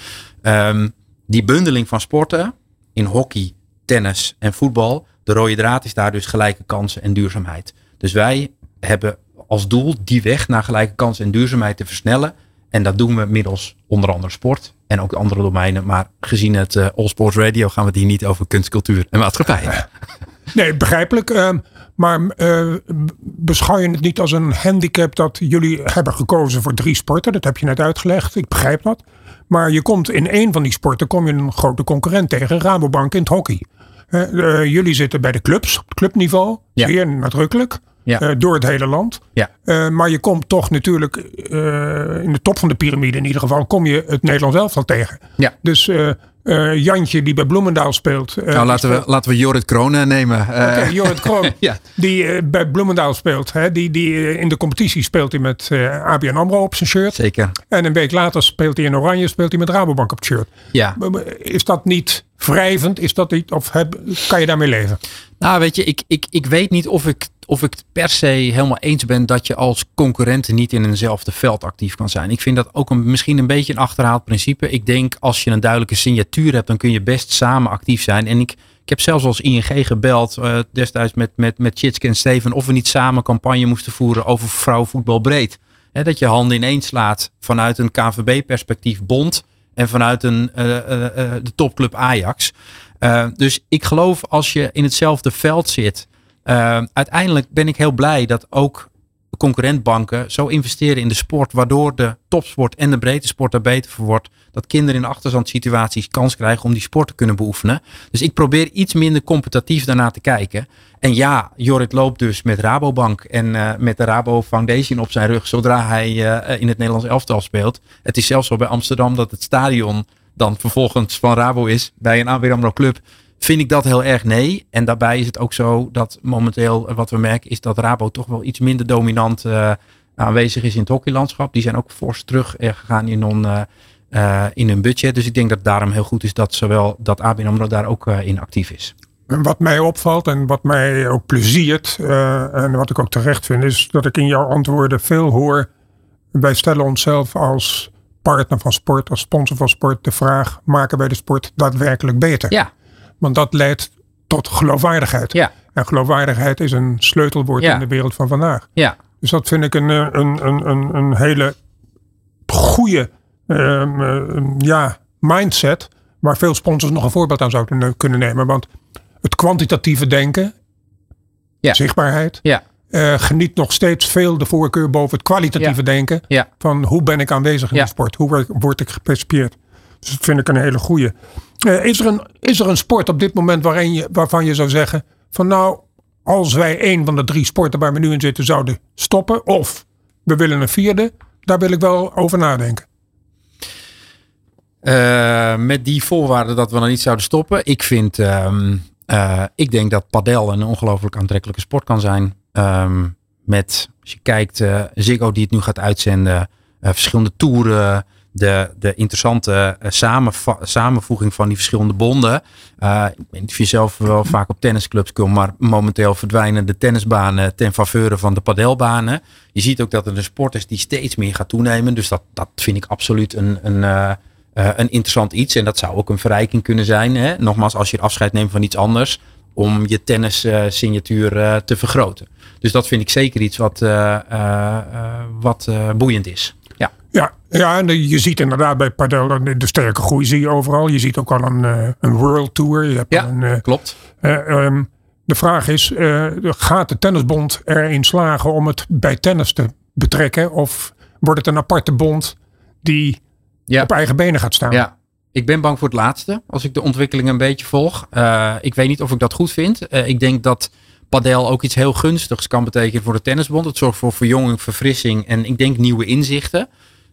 Ehm, die bundeling van sporten in hockey, tennis en voetbal. De rode draad is daar dus gelijke kansen en duurzaamheid. Dus wij hebben als doel die weg naar gelijke kansen en duurzaamheid te versnellen. En dat doen we middels onder andere sport en ook andere domeinen. Maar gezien het uh, All Sports Radio gaan we het hier niet over kunst, cultuur en maatschappij. Nee, begrijpelijk. Uh, maar uh, beschouw je het niet als een handicap dat jullie hebben gekozen voor drie sporten? Dat heb je net uitgelegd. Ik begrijp dat. Maar je komt in één van die sporten kom je een grote concurrent tegen, Rabobank in het hockey. Uh, jullie zitten bij de clubs, op clubniveau, ja. zeer nadrukkelijk. Ja. Uh, door het hele land. Ja. Uh, maar je komt toch natuurlijk in de top van de piramide in ieder geval, kom je het Nederlands elftal tegen. Ja. Dus Jantje die bij Bloemendaal speelt. nou, laten, we, laten we Jorrit Kroon nemen. Okay, Jorrit Kroon, ja. die bij Bloemendaal speelt. Hè, die, die, in de competitie speelt hij met ABN AMRO op zijn shirt. Zeker. En een week later speelt hij in Oranje, speelt hij met Rabobank op het shirt. Ja. Is dat niet wrijvend? Is dat niet, of heb, kan je daarmee leven? Nou, weet je, ik, ik, ik weet niet of ik, of ik per se helemaal eens ben dat je als concurrenten niet in eenzelfde veld actief kan zijn. Ik vind dat ook een, misschien een beetje een achterhaald principe. Ik denk als je een duidelijke signatuur hebt, dan kun je best samen actief zijn. En ik, ik heb zelfs als ING gebeld uh, destijds met, met, met Chitske en Steven of we niet samen campagne moesten voeren over vrouwenvoetbal breed. Dat je handen ineens slaat vanuit een KVB-perspectief bond en vanuit een, uh, uh, de topclub Ajax. dus ik geloof als je in hetzelfde veld zit. uiteindelijk ben ik heel blij dat ook concurrentbanken zo investeren in de sport, waardoor de topsport en de breedte sport er beter voor wordt. Dat kinderen in achterstandssituaties kans krijgen om die sport te kunnen beoefenen. Dus ik probeer iets minder competitief daarna te kijken. En ja, Jorrit loopt dus met Rabobank en uh, met de Rabo Foundation op zijn rug zodra hij uh, in het Nederlands elftal speelt. Het is zelfs zo bij Amsterdam dat het stadion dan vervolgens van Rabo is bij een AMRO club. Vind ik dat heel erg nee. En daarbij is het ook zo dat momenteel wat we merken is dat Rabo toch wel iets minder dominant aanwezig is in het hockeylandschap. Die zijn ook fors terug gegaan in, on, uh, uh, in hun budget. Dus ik denk dat het daarom heel goed is dat zowel dat ABN AMRO daar ook in actief is. En wat mij opvalt en wat mij ook pleziert en wat ik ook terecht vind is dat ik in jouw antwoorden veel hoor. Wij stellen onszelf als partner van sport, als sponsor van sport de vraag maken wij de sport daadwerkelijk beter? Ja. Want dat leidt tot geloofwaardigheid. Ja. En geloofwaardigheid is een sleutelwoord ja. in de wereld van vandaag. Ja. Dus dat vind ik een, een, een, een, een hele goede ja, mindset. Waar veel sponsors nog een voorbeeld aan zouden kunnen nemen. Want het kwantitatieve denken, ja. zichtbaarheid, ja. uh, geniet nog steeds veel de voorkeur boven het kwalitatieve ja. denken. Ja. Van hoe ben ik aanwezig in Ja. de sport? Hoe word, ik gepercipieerd? Dus dat vind ik een hele goede. Uh, is, er een, is er een sport op dit moment waarin je, waarvan je zou zeggen: van nou, als wij een van de drie sporten waar we nu in zitten zouden stoppen, of we willen een vierde, daar wil ik wel over nadenken. Uh, met die voorwaarden dat we dan niet zouden stoppen. Ik vind, um, uh, ik denk dat padel een ongelooflijk aantrekkelijke sport kan zijn. Um, met, als je kijkt, uh, Ziggo die het nu gaat uitzenden, verschillende toeren, de, de interessante samenvoeging van die verschillende bonden. Ik weet niet of je zelf wel vaak op tennisclubs komt, maar momenteel verdwijnen de tennisbanen ten faveur van de padelbanen. Je ziet ook dat het een sport is die steeds meer gaat toenemen. Dus dat, dat vind ik absoluut een, een, uh, uh, een interessant iets. En dat zou ook een verrijking kunnen zijn. Hè? Nogmaals, als je afscheid neemt van iets anders, om je tennissignatuur te vergroten. Dus dat vind ik zeker iets wat, wat boeiend is. Ja. Ja, ja, en je ziet inderdaad bij padel de sterke groei zie je overal. Je ziet ook al een, een world tour. Je hebt ja, een, klopt. Uh, um, de vraag is, uh, gaat de tennisbond erin slagen om het bij tennis te betrekken? Of wordt het een aparte bond die ja. op eigen benen gaat staan? Ja. Ik ben bang voor het laatste, als ik de ontwikkeling een beetje volg. ik weet niet of ik dat goed vind. ik denk dat padel ook iets heel gunstigs kan betekenen voor de tennisbond. Het zorgt voor verjonging, verfrissing en ik denk nieuwe inzichten.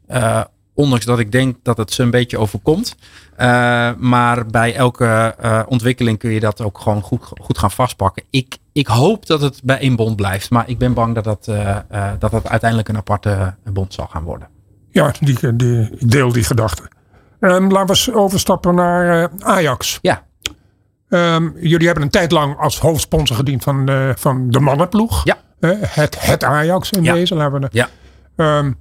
Uh, ondanks dat ik denk dat het ze een beetje overkomt. Uh, maar bij elke uh, ontwikkeling kun je dat ook gewoon goed, goed gaan vastpakken. Ik, ik hoop dat het bij één bond blijft. Maar ik ben bang dat dat, dat, dat uiteindelijk een aparte bond zal gaan worden. Ja, die, die, ik deel die gedachte. Um, laten we eens overstappen naar Ajax. Ja. Um, jullie hebben een tijd lang als hoofdsponsor gediend van, van de mannenploeg. Ja. het, het Ajax in Ja. deze. Laten we de- Ja. Ehm,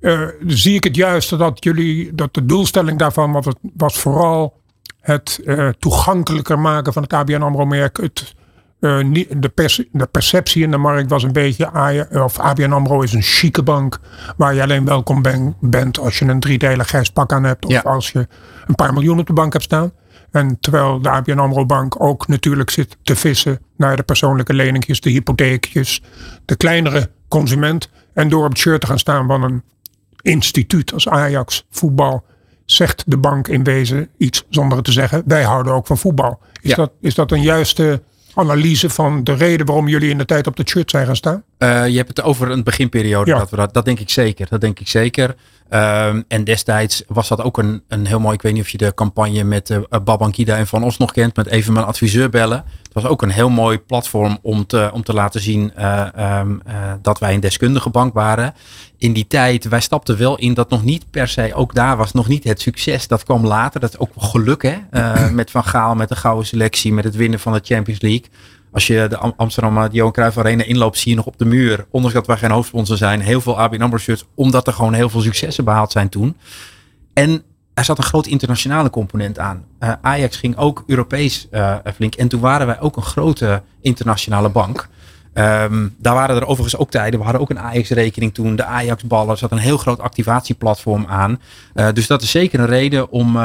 eh, zie ik het juist dat jullie, dat de doelstelling daarvan was, het, was vooral het eh, toegankelijker maken van het ABN AMRO-merk. Het, eh, de, pers- de perceptie in de markt was een beetje, Aja- of ABN AMRO is een chique bank waar je alleen welkom ben- bent als je een driedelig grijs pak aan hebt of Ja. als je een paar miljoen op de bank hebt staan. En terwijl de ABN AMRO bank ook natuurlijk zit te vissen naar de persoonlijke leningjes, de hypotheekjes, de kleinere consument. En door op het shirt te gaan staan van een instituut als Ajax voetbal, zegt de bank in wezen iets zonder het te zeggen. Wij houden ook van voetbal. Is, Ja. dat, is dat een juiste analyse van de reden waarom jullie in de tijd op het shirt zijn gaan staan? Eh, je hebt het over een beginperiode. Ja. Dat, we dat, dat denk ik zeker. Dat denk ik zeker. Ehm, en destijds was dat ook een, een heel mooi. Ik weet niet of je de campagne met uh, Babankida en Van Os nog kent. Met even mijn adviseur bellen. Het was ook een heel mooi platform om te, om te laten zien eh, ehm, eh, dat wij een deskundige bank waren. In die tijd, wij stapten wel in dat nog niet per se, ook daar was nog niet het succes. Dat kwam later. Dat is ook geluk hè. Eh, met Van Gaal, met de gouden selectie, met het winnen van de Champions League. Als je de Am- Amsterdam eh, Johan Cruijff Arena inloopt, zie je nog op de muur, ondanks dat wij geen hoofdsponsor zijn, heel veel ABN AMRO shirts, omdat er gewoon heel veel successen behaald zijn toen. En er zat een groot internationale component aan. Eh, Ajax ging ook Europees eh, flink. En toen waren wij ook een grote internationale bank. Ehm, daar waren er overigens ook tijden. We hadden ook een Ajax-rekening toen. De Ajax-ballen. Er zat een heel groot activatieplatform aan. Dus dat is zeker een reden om,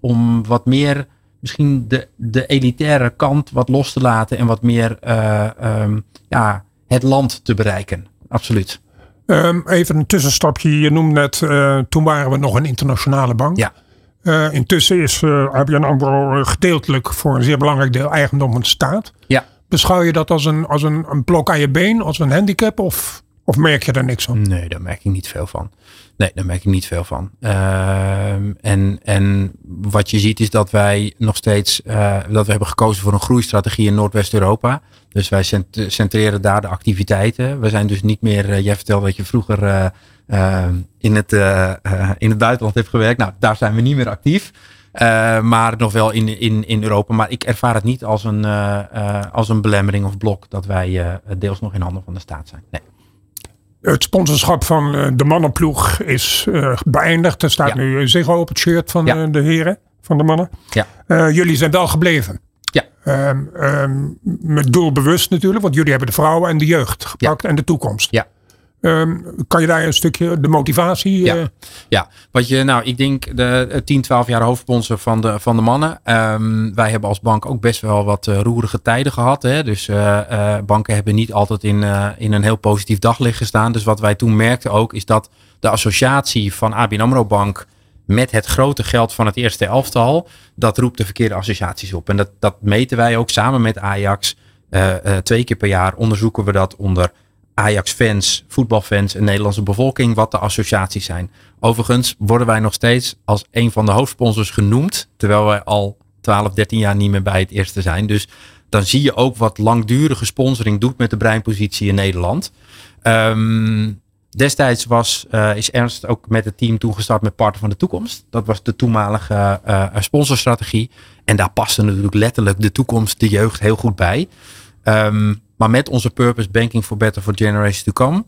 om wat meer misschien de, de elitaire kant wat los te laten. En wat meer eh, ehm, ja, het land te bereiken. Absoluut. Ehm, even een tussenstapje. Je noemde net, eh, toen waren we nog een internationale bank. Ja. Eh, intussen is ABN AMRO gedeeltelijk voor een zeer belangrijk deel eigendom van de staat. Ja. Beschouw je dat als een, als een, een blok aan je been, als een handicap of, of merk je daar niks van? Nee, daar merk ik niet veel van. Nee, daar merk ik niet veel van. Ehm, en, en wat je ziet is dat wij nog steeds, eh, dat we hebben gekozen voor een groeistrategie in Noordwest-Europa. Dus wij cent- centreren daar de activiteiten. We zijn dus niet meer, eh, jij vertelde dat je vroeger eh, in, het, in het buitenland hebt gewerkt. Nou, daar zijn we niet meer actief. Maar nog wel in, in, in Europa. Maar ik ervaar het niet als een, als een belemmering of blok dat wij deels nog in handen van de staat zijn. Nee. Het sponsorschap van eh, de mannenploeg is eh, beëindigd. Er staat Ja. nu Ziggo op het shirt van Ja. eh, de heren, van de mannen. Ja. Jullie zijn wel gebleven. Ja. Ehm, ehm, met doelbewust natuurlijk, want jullie hebben de vrouwen en de jeugd gepakt en de toekomst. Ja. Ehm, kan je daar een stukje de motivatie? Ja. eh, Ja, wat je, nou, ik denk de eh, 10, 12 jaar hoofdsponsor van de, van de mannen. Ehm, wij hebben als bank ook best wel wat eh, roerige tijden gehad. Hè? Dus eh, eh, banken hebben niet altijd in, eh, in een heel positief daglicht gestaan. Dus wat wij toen merkten ook, is dat de associatie van ABN AMRO Bank met het grote geld van het eerste elftal, dat roept de verkeerde associaties op. En dat, dat meten wij ook samen met Ajax. Eh, eh, twee keer per jaar onderzoeken we dat onder Ajax-fans, voetbalfans en Nederlandse bevolking, wat de associaties zijn. Overigens worden wij nog steeds als een van de hoofdsponsors genoemd, terwijl wij al 12, 13 jaar niet meer bij het eerste zijn. Dus dan zie je ook wat langdurige sponsoring doet met de breinpositie in Nederland. Ehm, destijds was, eh, is Ernst ook met het team toegestart met Partner van de Toekomst. Dat was de toenmalige eh, sponsorstrategie. En daar paste natuurlijk letterlijk de toekomst, de jeugd heel goed bij. Ehm, maar met onze purpose Banking for Better for Generations to Come.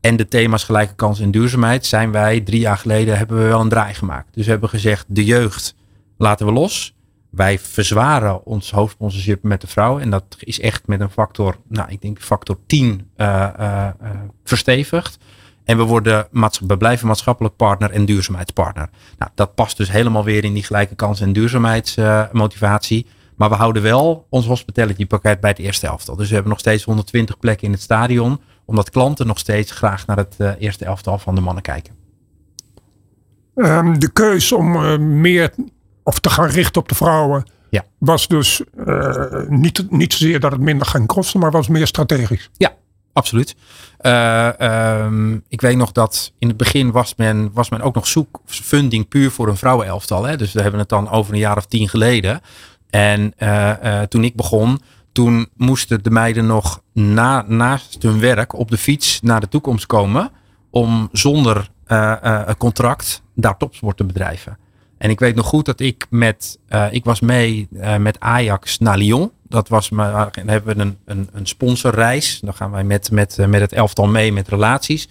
En de thema's gelijke kansen en duurzaamheid zijn wij drie jaar geleden hebben we wel een draai gemaakt. Dus we hebben gezegd de jeugd laten we los. Wij verzwaren ons hoofdsponsorship met de vrouw. En dat is echt met een factor, nou ik denk factor 10 uh, uh, uh, verstevigd. En we, worden blijven maatschappelijk partner en duurzaamheidspartner. Nou, dat past dus helemaal weer in die gelijke kansen en duurzaamheidsmotivatie. Maar we houden wel ons hospitality pakket bij het eerste elftal. Dus we hebben nog steeds 120 plekken in het stadion. Omdat klanten nog steeds graag naar het uh, eerste elftal van de mannen kijken. Um, de keus om uh, meer of te gaan richten op de vrouwen. Ja. Was dus uh, niet, niet zozeer dat het minder ging kosten, maar was meer strategisch. Ja, absoluut. Uh, um, ik weet nog dat in het begin was men, was men ook nog zoek funding puur voor een vrouwenelftal. Hè? Dus we hebben het dan over een jaar of tien geleden. En uh, toen ik begon, toen moesten de meiden nog na, naast hun werk op de fiets naar de toekomst komen. Om zonder een contract daar topsport te bedrijven. En ik weet nog goed dat ik met, uh, ik was mee uh, met Ajax naar Lyon. Dat was dan hebben we een, een, een sponsorreis. Dan gaan wij met, met, met het elftal mee met relaties.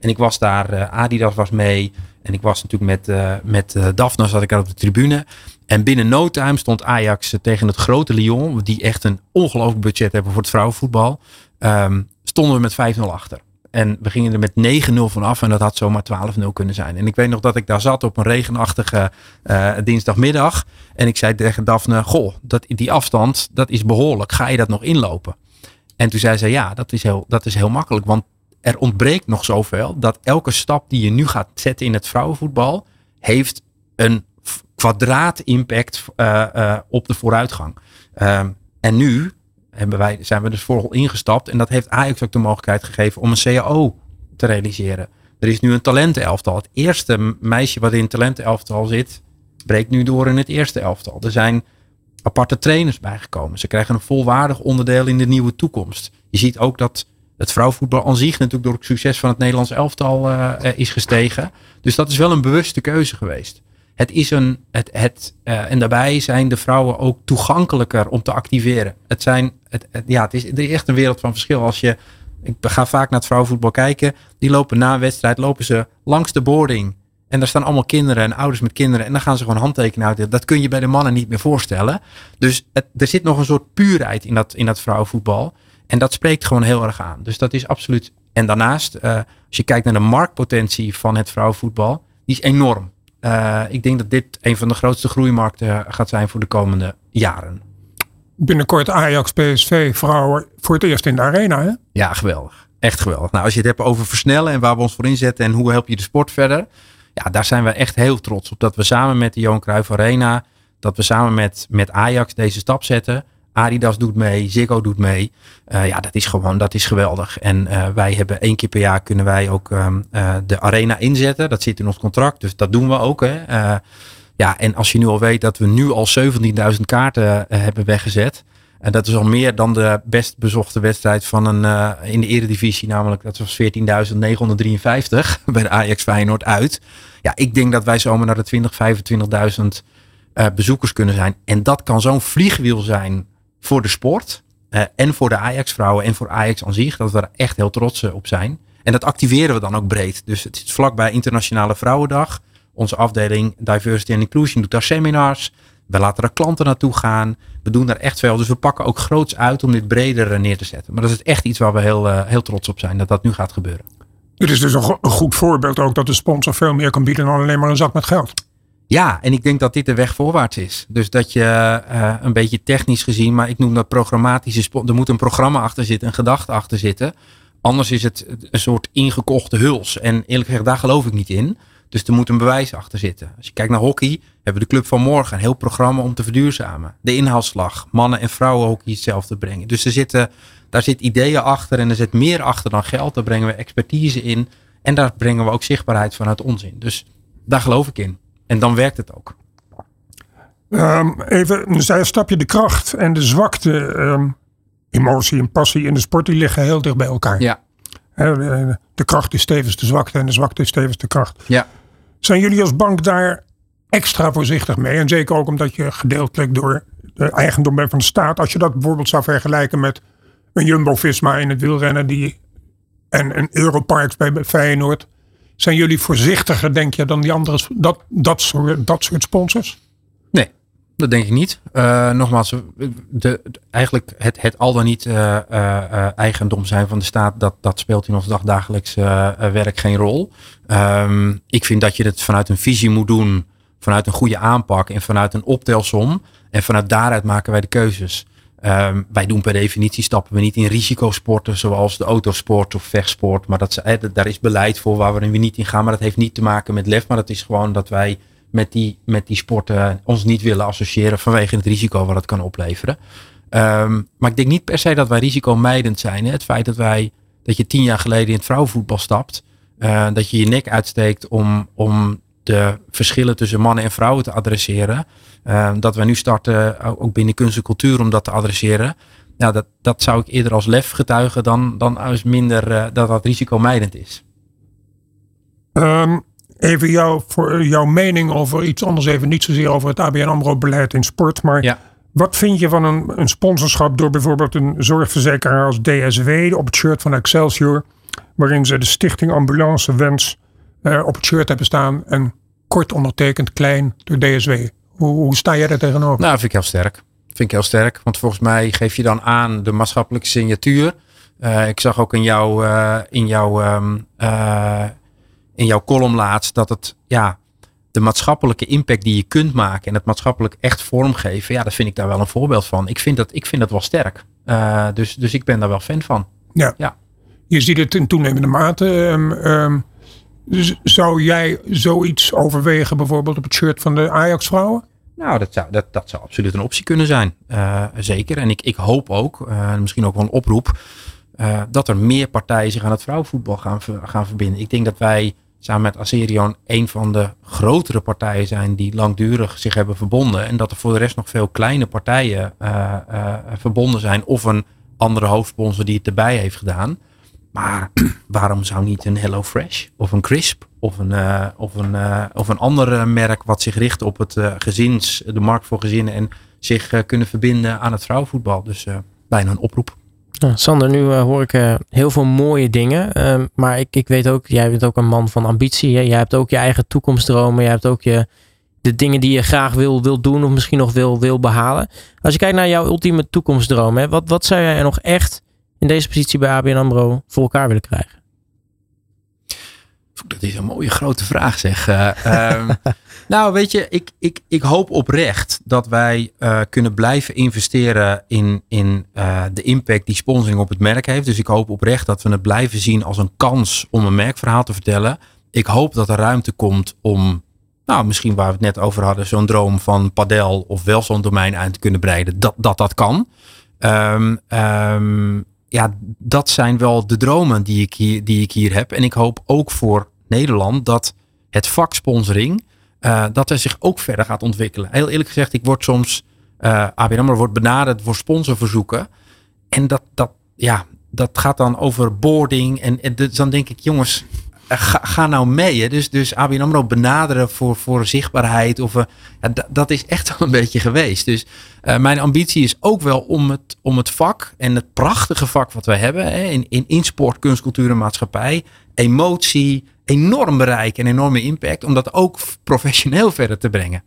En ik was daar, Adidas was mee. En ik was natuurlijk met, met Daphne, zat ik daar op de tribune. En binnen no time stond Ajax tegen het grote Lyon, die echt een ongelooflijk budget hebben voor het vrouwenvoetbal. Um, stonden we met 5-0 achter. En we gingen er met 9-0 vanaf en dat had zomaar 12-0 kunnen zijn. En ik weet nog dat ik daar zat op een regenachtige uh, dinsdagmiddag. En ik zei tegen Daphne, goh, dat, die afstand, dat is behoorlijk. Ga je dat nog inlopen? En toen zei ze, ja, dat is heel, dat is heel makkelijk. Want er ontbreekt nog zoveel dat elke stap die je nu gaat zetten in het vrouwenvoetbal, heeft een kwadraat impact uh, uh, op de vooruitgang. Um, en nu hebben wij, zijn we dus voor ingestapt. En dat heeft Ajax ook de mogelijkheid gegeven om een CAO te realiseren. Er is nu een talentenelftal. Het eerste meisje wat in het talentenelftal zit, breekt nu door in het eerste elftal. Er zijn aparte trainers bijgekomen. Ze krijgen een volwaardig onderdeel in de nieuwe toekomst. Je ziet ook dat het vrouwenvoetbal aan zich natuurlijk door het succes van het Nederlands elftal uh, is gestegen. Dus dat is wel een bewuste keuze geweest het is een, het, het, uh, en daarbij zijn de vrouwen ook toegankelijker om te activeren. Het zijn, het, ja, het is, er echt een wereld van verschil. Als je, ik ga vaak naar het vrouwenvoetbal kijken, die lopen na een wedstrijd, lopen ze langs de boarding. En daar staan allemaal kinderen en ouders met kinderen. En dan gaan ze gewoon handtekenen uit. Dat kun je bij de mannen niet meer voorstellen. Dus er zit nog een soort puurheid in dat, in dat vrouwenvoetbal. En dat spreekt gewoon heel erg aan. Dus dat is absoluut. En daarnaast, uh, als je kijkt naar de marktpotentie van het vrouwenvoetbal, die is enorm. Uh, ik denk dat dit een van de grootste groeimarkten gaat zijn voor de komende jaren. Binnenkort Ajax, PSV, vrouwen voor het eerst in de arena, hè? Ja, geweldig. Echt geweldig. Nou, als je het hebt over versnellen en waar we ons voor inzetten en hoe help je de sport verder. Ja, daar zijn we echt heel trots op. Dat we samen met de Johan Cruijff Arena, dat we samen met, met Ajax deze stap zetten. Adidas doet mee, Ziggo doet mee. Uh, ja, dat is gewoon, dat is geweldig. En uh, wij hebben één keer per jaar kunnen wij ook um, uh, de arena inzetten. Dat zit in ons contract, dus dat doen we ook. Hè. ja, en als je nu al weet dat we nu al 17.000 kaarten hebben weggezet. En dat is al meer dan de best bezochte wedstrijd van een in de eredivisie, namelijk dat was 14.953 bij de Ajax Feyenoord uit. Ja, ik denk dat wij zomaar naar de 20, 25.000 bezoekers kunnen zijn. En dat kan zo'n vliegwiel zijn voor de sport. Uh, en voor de Ajax-vrouwen en voor Ajax aan zich. Dat we er echt heel trots op zijn. En dat activeren we dan ook breed. Dus het is vlakbij Internationale Vrouwendag. Onze afdeling Diversity and Inclusion doet daar seminars. We laten er klanten naartoe gaan. We doen daar echt veel. Dus we pakken ook groots uit om dit breder eh, neer te zetten. Maar dat is echt iets waar we heel, heel trots op zijn. Dat dat nu gaat gebeuren. Dit is dus een, een goed voorbeeld ook dat de sponsor veel meer kan bieden dan alleen maar een zak met geld. Ja, en ik denk dat dit de weg voorwaarts is. Dus dat je uh, een beetje technisch gezien, maar ik noem dat programmatische. Er moet een programma achter zitten, een gedachte achter zitten. Anders is het een soort ingekochte huls. En eerlijk gezegd, daar geloof ik niet in. Dus er moet een bewijs achter zitten. Als je kijkt naar hockey, hebben we de Club van Morgen. Een heel programma om te verduurzamen. De inhaalslag. Mannen- en vrouwenhockey hetzelfde brengen. Dus er zitten, daar zit ideeën achter en er zit meer achter dan geld. Daar brengen we expertise in. En daar brengen we ook zichtbaarheid vanuit onzin. Dus daar geloof ik in. En dan werkt het ook. Um, even een stapje. De kracht en de zwakte, um, emotie en passie in de sport, die liggen heel dicht bij elkaar. Ja. De, de kracht is tevens de zwakte en de zwakte is tevens de kracht. Ja. Zijn jullie als bank daar extra voorzichtig mee? En zeker ook omdat je gedeeltelijk door de eigendom bent van de staat. Als je dat bijvoorbeeld zou vergelijken met een Jumbo-Visma in het wielrennen die, en een Europarks bij Feyenoord zijn jullie voorzichtiger, denk je, dan die andere, dat, dat, soort, dat soort sponsors? Nee, dat denk ik niet. Uh, nogmaals, de, eigenlijk het, het al dan niet uh, eigendom zijn van de staat, dat, dat speelt in ons dagdagelijks werk geen rol. Um, ik vind dat je het vanuit een visie moet doen, vanuit een goede aanpak en vanuit een optelsom. En vanuit daaruit maken wij de keuzes. Um, wij doen per definitie stappen we niet in risicosporten zoals de autosport of vechtsport. Maar dat, eh, daar is beleid voor waar we niet in gaan. Maar dat heeft niet te maken met lef. Maar dat is gewoon dat wij met die, met die sporten ons niet willen associëren vanwege het risico wat het kan opleveren. Um, maar ik denk niet per se dat wij risicomijdend zijn. Het feit dat wij dat je tien jaar geleden in het vrouwenvoetbal stapt. Uh, dat je je nek uitsteekt om, om de verschillen tussen mannen en vrouwen te adresseren. Uh, dat we nu starten, ook binnen kunst en cultuur, om dat te adresseren. Ja, dat, dat zou ik eerder als lef getuigen dan, dan als minder uh, dat dat risicomijdend is. Um, even jou, voor jouw mening over iets anders, even niet zozeer over het ABN AMRO beleid in sport, maar ja. Wat vind je van een, een sponsorschap door bijvoorbeeld een zorgverzekeraar als DSW op het shirt van Excelsior, waarin ze de Stichting Ambulance Wens uh, op het shirt hebben staan en kort ondertekend klein door DSW. Hoe, hoe sta jij daar tegenover? Nou, vind ik heel sterk. Vind ik heel sterk, want volgens mij geef je dan aan de maatschappelijke signatuur. Uh, ik zag ook in, jou, uh, in, jouw, um, in jouw column laatst dat het ja, de maatschappelijke impact die je kunt maken en het maatschappelijk echt vormgeven, ja, dat vind ik daar wel een voorbeeld van. Ik vind dat, ik vind dat wel sterk. Dus, dus ik ben daar wel fan van. Ja. ja. Je ziet het in toenemende mate. Um, um, zou jij zoiets overwegen, bijvoorbeeld op het shirt van de Ajax-vrouwen? Nou, dat zou, dat, dat zou absoluut een optie kunnen zijn. Uh, zeker. En ik, ik hoop ook, uh, misschien ook wel een oproep, uh, dat er meer partijen zich aan het vrouwenvoetbal gaan, gaan verbinden. Ik denk dat wij samen met Aserion een van de grotere partijen zijn die langdurig zich hebben verbonden. En dat er voor de rest nog veel kleine partijen verbonden zijn. Of een andere hoofdsponsor die het erbij heeft gedaan. Maar waarom zou niet een Hello Fresh of een Crisp of een, uh, of een, of een ander merk wat zich richt op het gezins, de markt voor gezinnen en zich kunnen verbinden aan het vrouwenvoetbal. Dus bijna een oproep. Sander, nu uh, hoor ik uh, heel veel mooie dingen. Uh, maar ik, ik weet ook, jij bent ook een man van ambitie. Jij hebt ook je eigen toekomstdromen. Jij hebt ook je, de dingen die je graag wil, wil doen of misschien nog wil, wil behalen. Als je kijkt naar jouw ultieme toekomstdroom, hè, wat, wat zou jij nog echt in deze positie bij ABN AMRO voor elkaar willen krijgen? Dat is een mooie grote vraag zeg. Uh, nou weet je, ik, ik, ik hoop oprecht dat wij uh, kunnen blijven investeren in, in uh, de impact die sponsoring op het merk heeft. Dus ik hoop oprecht dat we het blijven zien als een kans om een merkverhaal te vertellen. Ik hoop dat er ruimte komt om, nou misschien waar we het net over hadden, zo'n droom van Padel of wel zo'n domein uit te kunnen breiden. Dat dat, dat kan. Um, um, ja, dat zijn wel de dromen die ik, hier, die ik hier heb. En ik hoop ook voor Nederland dat het vak sponsoring, uh, dat er zich ook verder gaat ontwikkelen. Heel eerlijk gezegd, ik word soms, uh, ABN AMRO wordt benaderd voor sponsorverzoeken. En dat, dat, ja, dat gaat dan over boarding. En, en dus dan denk ik, jongens, Ga, ga, nou mee. Hè. Dus, dus ABN AMRO benaderen voor, voor zichtbaarheid. Of, uh, ja, dat is echt wel een beetje geweest. Dus uh, mijn ambitie is ook wel om het, om het vak en het prachtige vak wat wij hebben. Hè, in, in, in sport, kunst, cultuur en maatschappij. Emotie, enorm bereik en enorme impact. Om dat ook professioneel verder te brengen.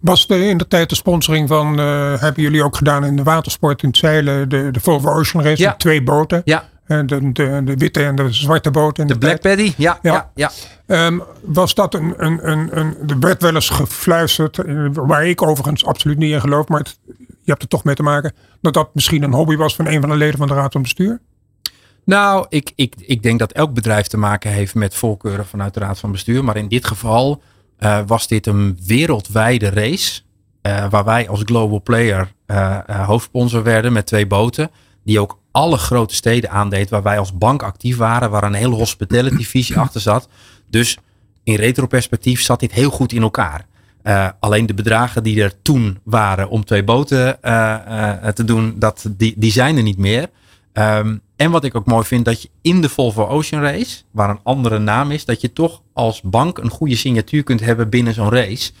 Was de, in de tijd de sponsoring van, uh, hebben jullie ook gedaan in de watersport in het zeilen, de, de Volvo Ocean Race, ja. twee boten. Ja. De, de, de, witte en de zwarte boot. In de, de Black Paddy, ja. ja. ja, ja. Um, was dat een, een, een, een. Er werd wel eens gefluisterd, waar ik overigens absoluut niet in geloof, maar het, je hebt er toch mee te maken, dat dat misschien een hobby was van een van de leden van de Raad van Bestuur? Nou, ik, ik, ik denk dat elk bedrijf te maken heeft met voorkeuren vanuit de Raad van Bestuur. Maar in dit geval uh, was dit een wereldwijde race. Uh, waar wij als global player uh, hoofdsponsor werden met twee boten. Die ook alle grote steden aandeed waar wij als bank actief waren, waar een hele hospitality visie achter zat. Dus in retroperspectief zat dit heel goed in elkaar. Uh, alleen de bedragen die er toen waren om twee boten uh, uh, te doen, dat, die, die zijn er niet meer. Um, en wat ik ook mooi vind, dat je in de Volvo Ocean Race, waar een andere naam is, dat je toch als bank een goede signatuur kunt hebben binnen zo'n race.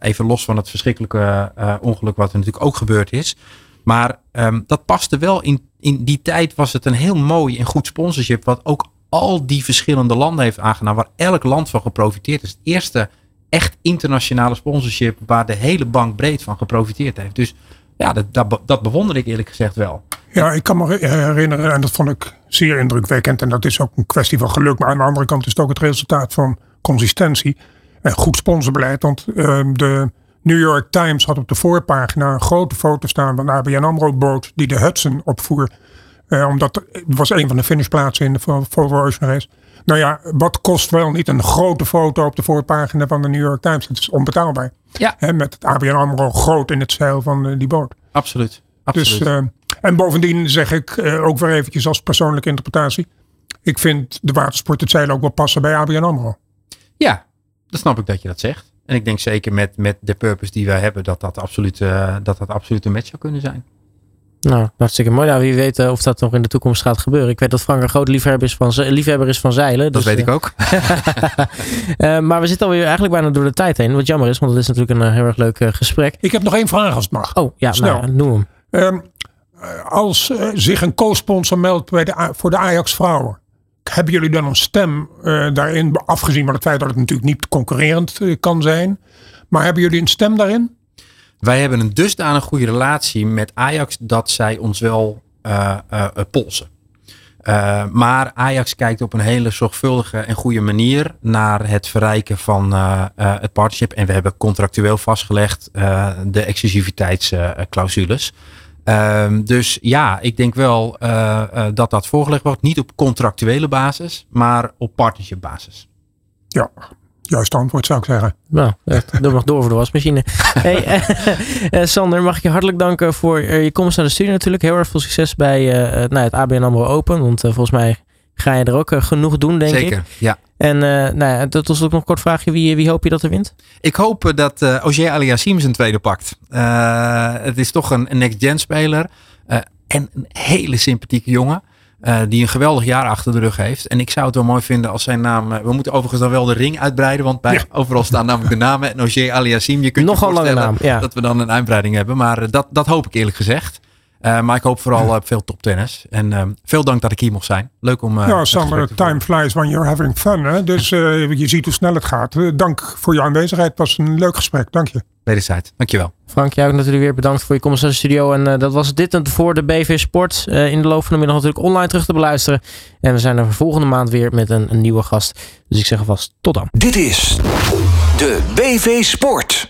even los van het verschrikkelijke ongeluk wat er natuurlijk ook gebeurd is. Maar um, dat paste wel in, in die tijd was het een heel mooi en goed sponsorship. Wat ook al die verschillende landen heeft aangenomen. Waar elk land van geprofiteerd is. Het eerste echt internationale sponsorship. Waar de hele bank breed van geprofiteerd heeft. Dus ja, dat, dat, dat bewonder ik eerlijk gezegd wel. Ja, ik kan me herinneren. En dat vond ik zeer indrukwekkend. En dat is ook een kwestie van geluk. Maar aan de andere kant is het ook het resultaat van consistentie. En goed sponsorbeleid. Want uh, de New York Times had op de voorpagina een grote foto staan van de ABN AMRO boot die de Hudson opvoer. Uh, omdat het was een van de finishplaatsen in de Volvo Ocean Race. Nou ja, wat kost wel niet een grote foto op de voorpagina van de New York Times? Het is onbetaalbaar. Ja. He, met het ABN AMRO groot in het zeil van uh, die boot. Absoluut. Absoluut. Dus, uh, en bovendien zeg ik ook weer eventjes als persoonlijke interpretatie. Ik vind de watersport het zeil ook wel passen bij ABN AMRO. Ja, dat snap ik dat je dat zegt. En ik denk zeker met, met de purpose die wij hebben, dat dat absoluut, uh, dat dat absoluut een match zou kunnen zijn. Nou, hartstikke mooi. Nou, wie weet uh, of dat nog in de toekomst gaat gebeuren. Ik weet dat Frank een groot liefhebber is van, liefhebber is van zeilen. Dat dus, weet ik ook. uh, maar we zitten alweer eigenlijk bijna door de tijd heen. Wat jammer is, want het is natuurlijk een heel erg leuk gesprek. Ik heb nog één vraag als het mag. Oh, ja, Snel. Nou, noem hem. Um, als zich een co-sponsor meldt bij de, voor de Ajax vrouwen. Hebben jullie dan een stem daarin? Afgezien van het feit dat het natuurlijk niet concurrerend kan zijn. Maar hebben jullie een stem daarin? Wij hebben een dusdanig goede relatie met Ajax dat zij ons wel uh, polsen. Maar Ajax kijkt op een hele zorgvuldige en goede manier naar het verrijken van het partnership. En we hebben contractueel vastgelegd de exclusiviteitsclausules. Ehm, dus ja, ik denk wel dat dat voorgelegd wordt. Niet op contractuele basis, maar op partnership basis. Ja, juist antwoord zou ik zeggen. Nou, doe nog door voor de wasmachine. hey, uh, Sander, mag ik je hartelijk danken voor uh, je komst naar de studio natuurlijk. Heel erg veel succes bij uh, nou, het ABN AMRO Open. Want volgens mij ga je er ook genoeg doen, denk Zeker, ik. ja. En nou ja, tot slot ook nog een kort vraagje. Wie, wie hoop je dat er wint? Ik hoop dat uh, Ogier Aliassim zijn tweede pakt. het is toch een, een next-gen speler. en een hele sympathieke jongen. Die een geweldig jaar achter de rug heeft. En ik zou het wel mooi vinden als zijn naam. We moeten overigens dan wel de ring uitbreiden. Want bij Ja. overal staan namelijk de namen. En Ogier Aliassim. Je kunt Nogal je lange voorstellen naam, ja. dat we dan een uitbreiding hebben. Maar dat, dat hoop ik eerlijk gezegd. Uh, maar ik hoop vooral op veel toptennis. En uh, veel dank dat ik hier mocht zijn. Leuk om. Uh, ja, te time flies when you're having fun. Hè? Dus uh, je ziet hoe snel het gaat. Uh, dank voor je aanwezigheid. Het was een leuk gesprek. Dank je. Wederzijds. Dankjewel. Frank, jou ook natuurlijk weer bedankt voor je komst naar de studio. En uh, dat was dit voor de BV Sport. Uh, in de loop van de middag natuurlijk online terug te beluisteren. En we zijn er volgende maand weer met een, een nieuwe gast. Dus ik zeg alvast tot dan. Dit is de BV Sport.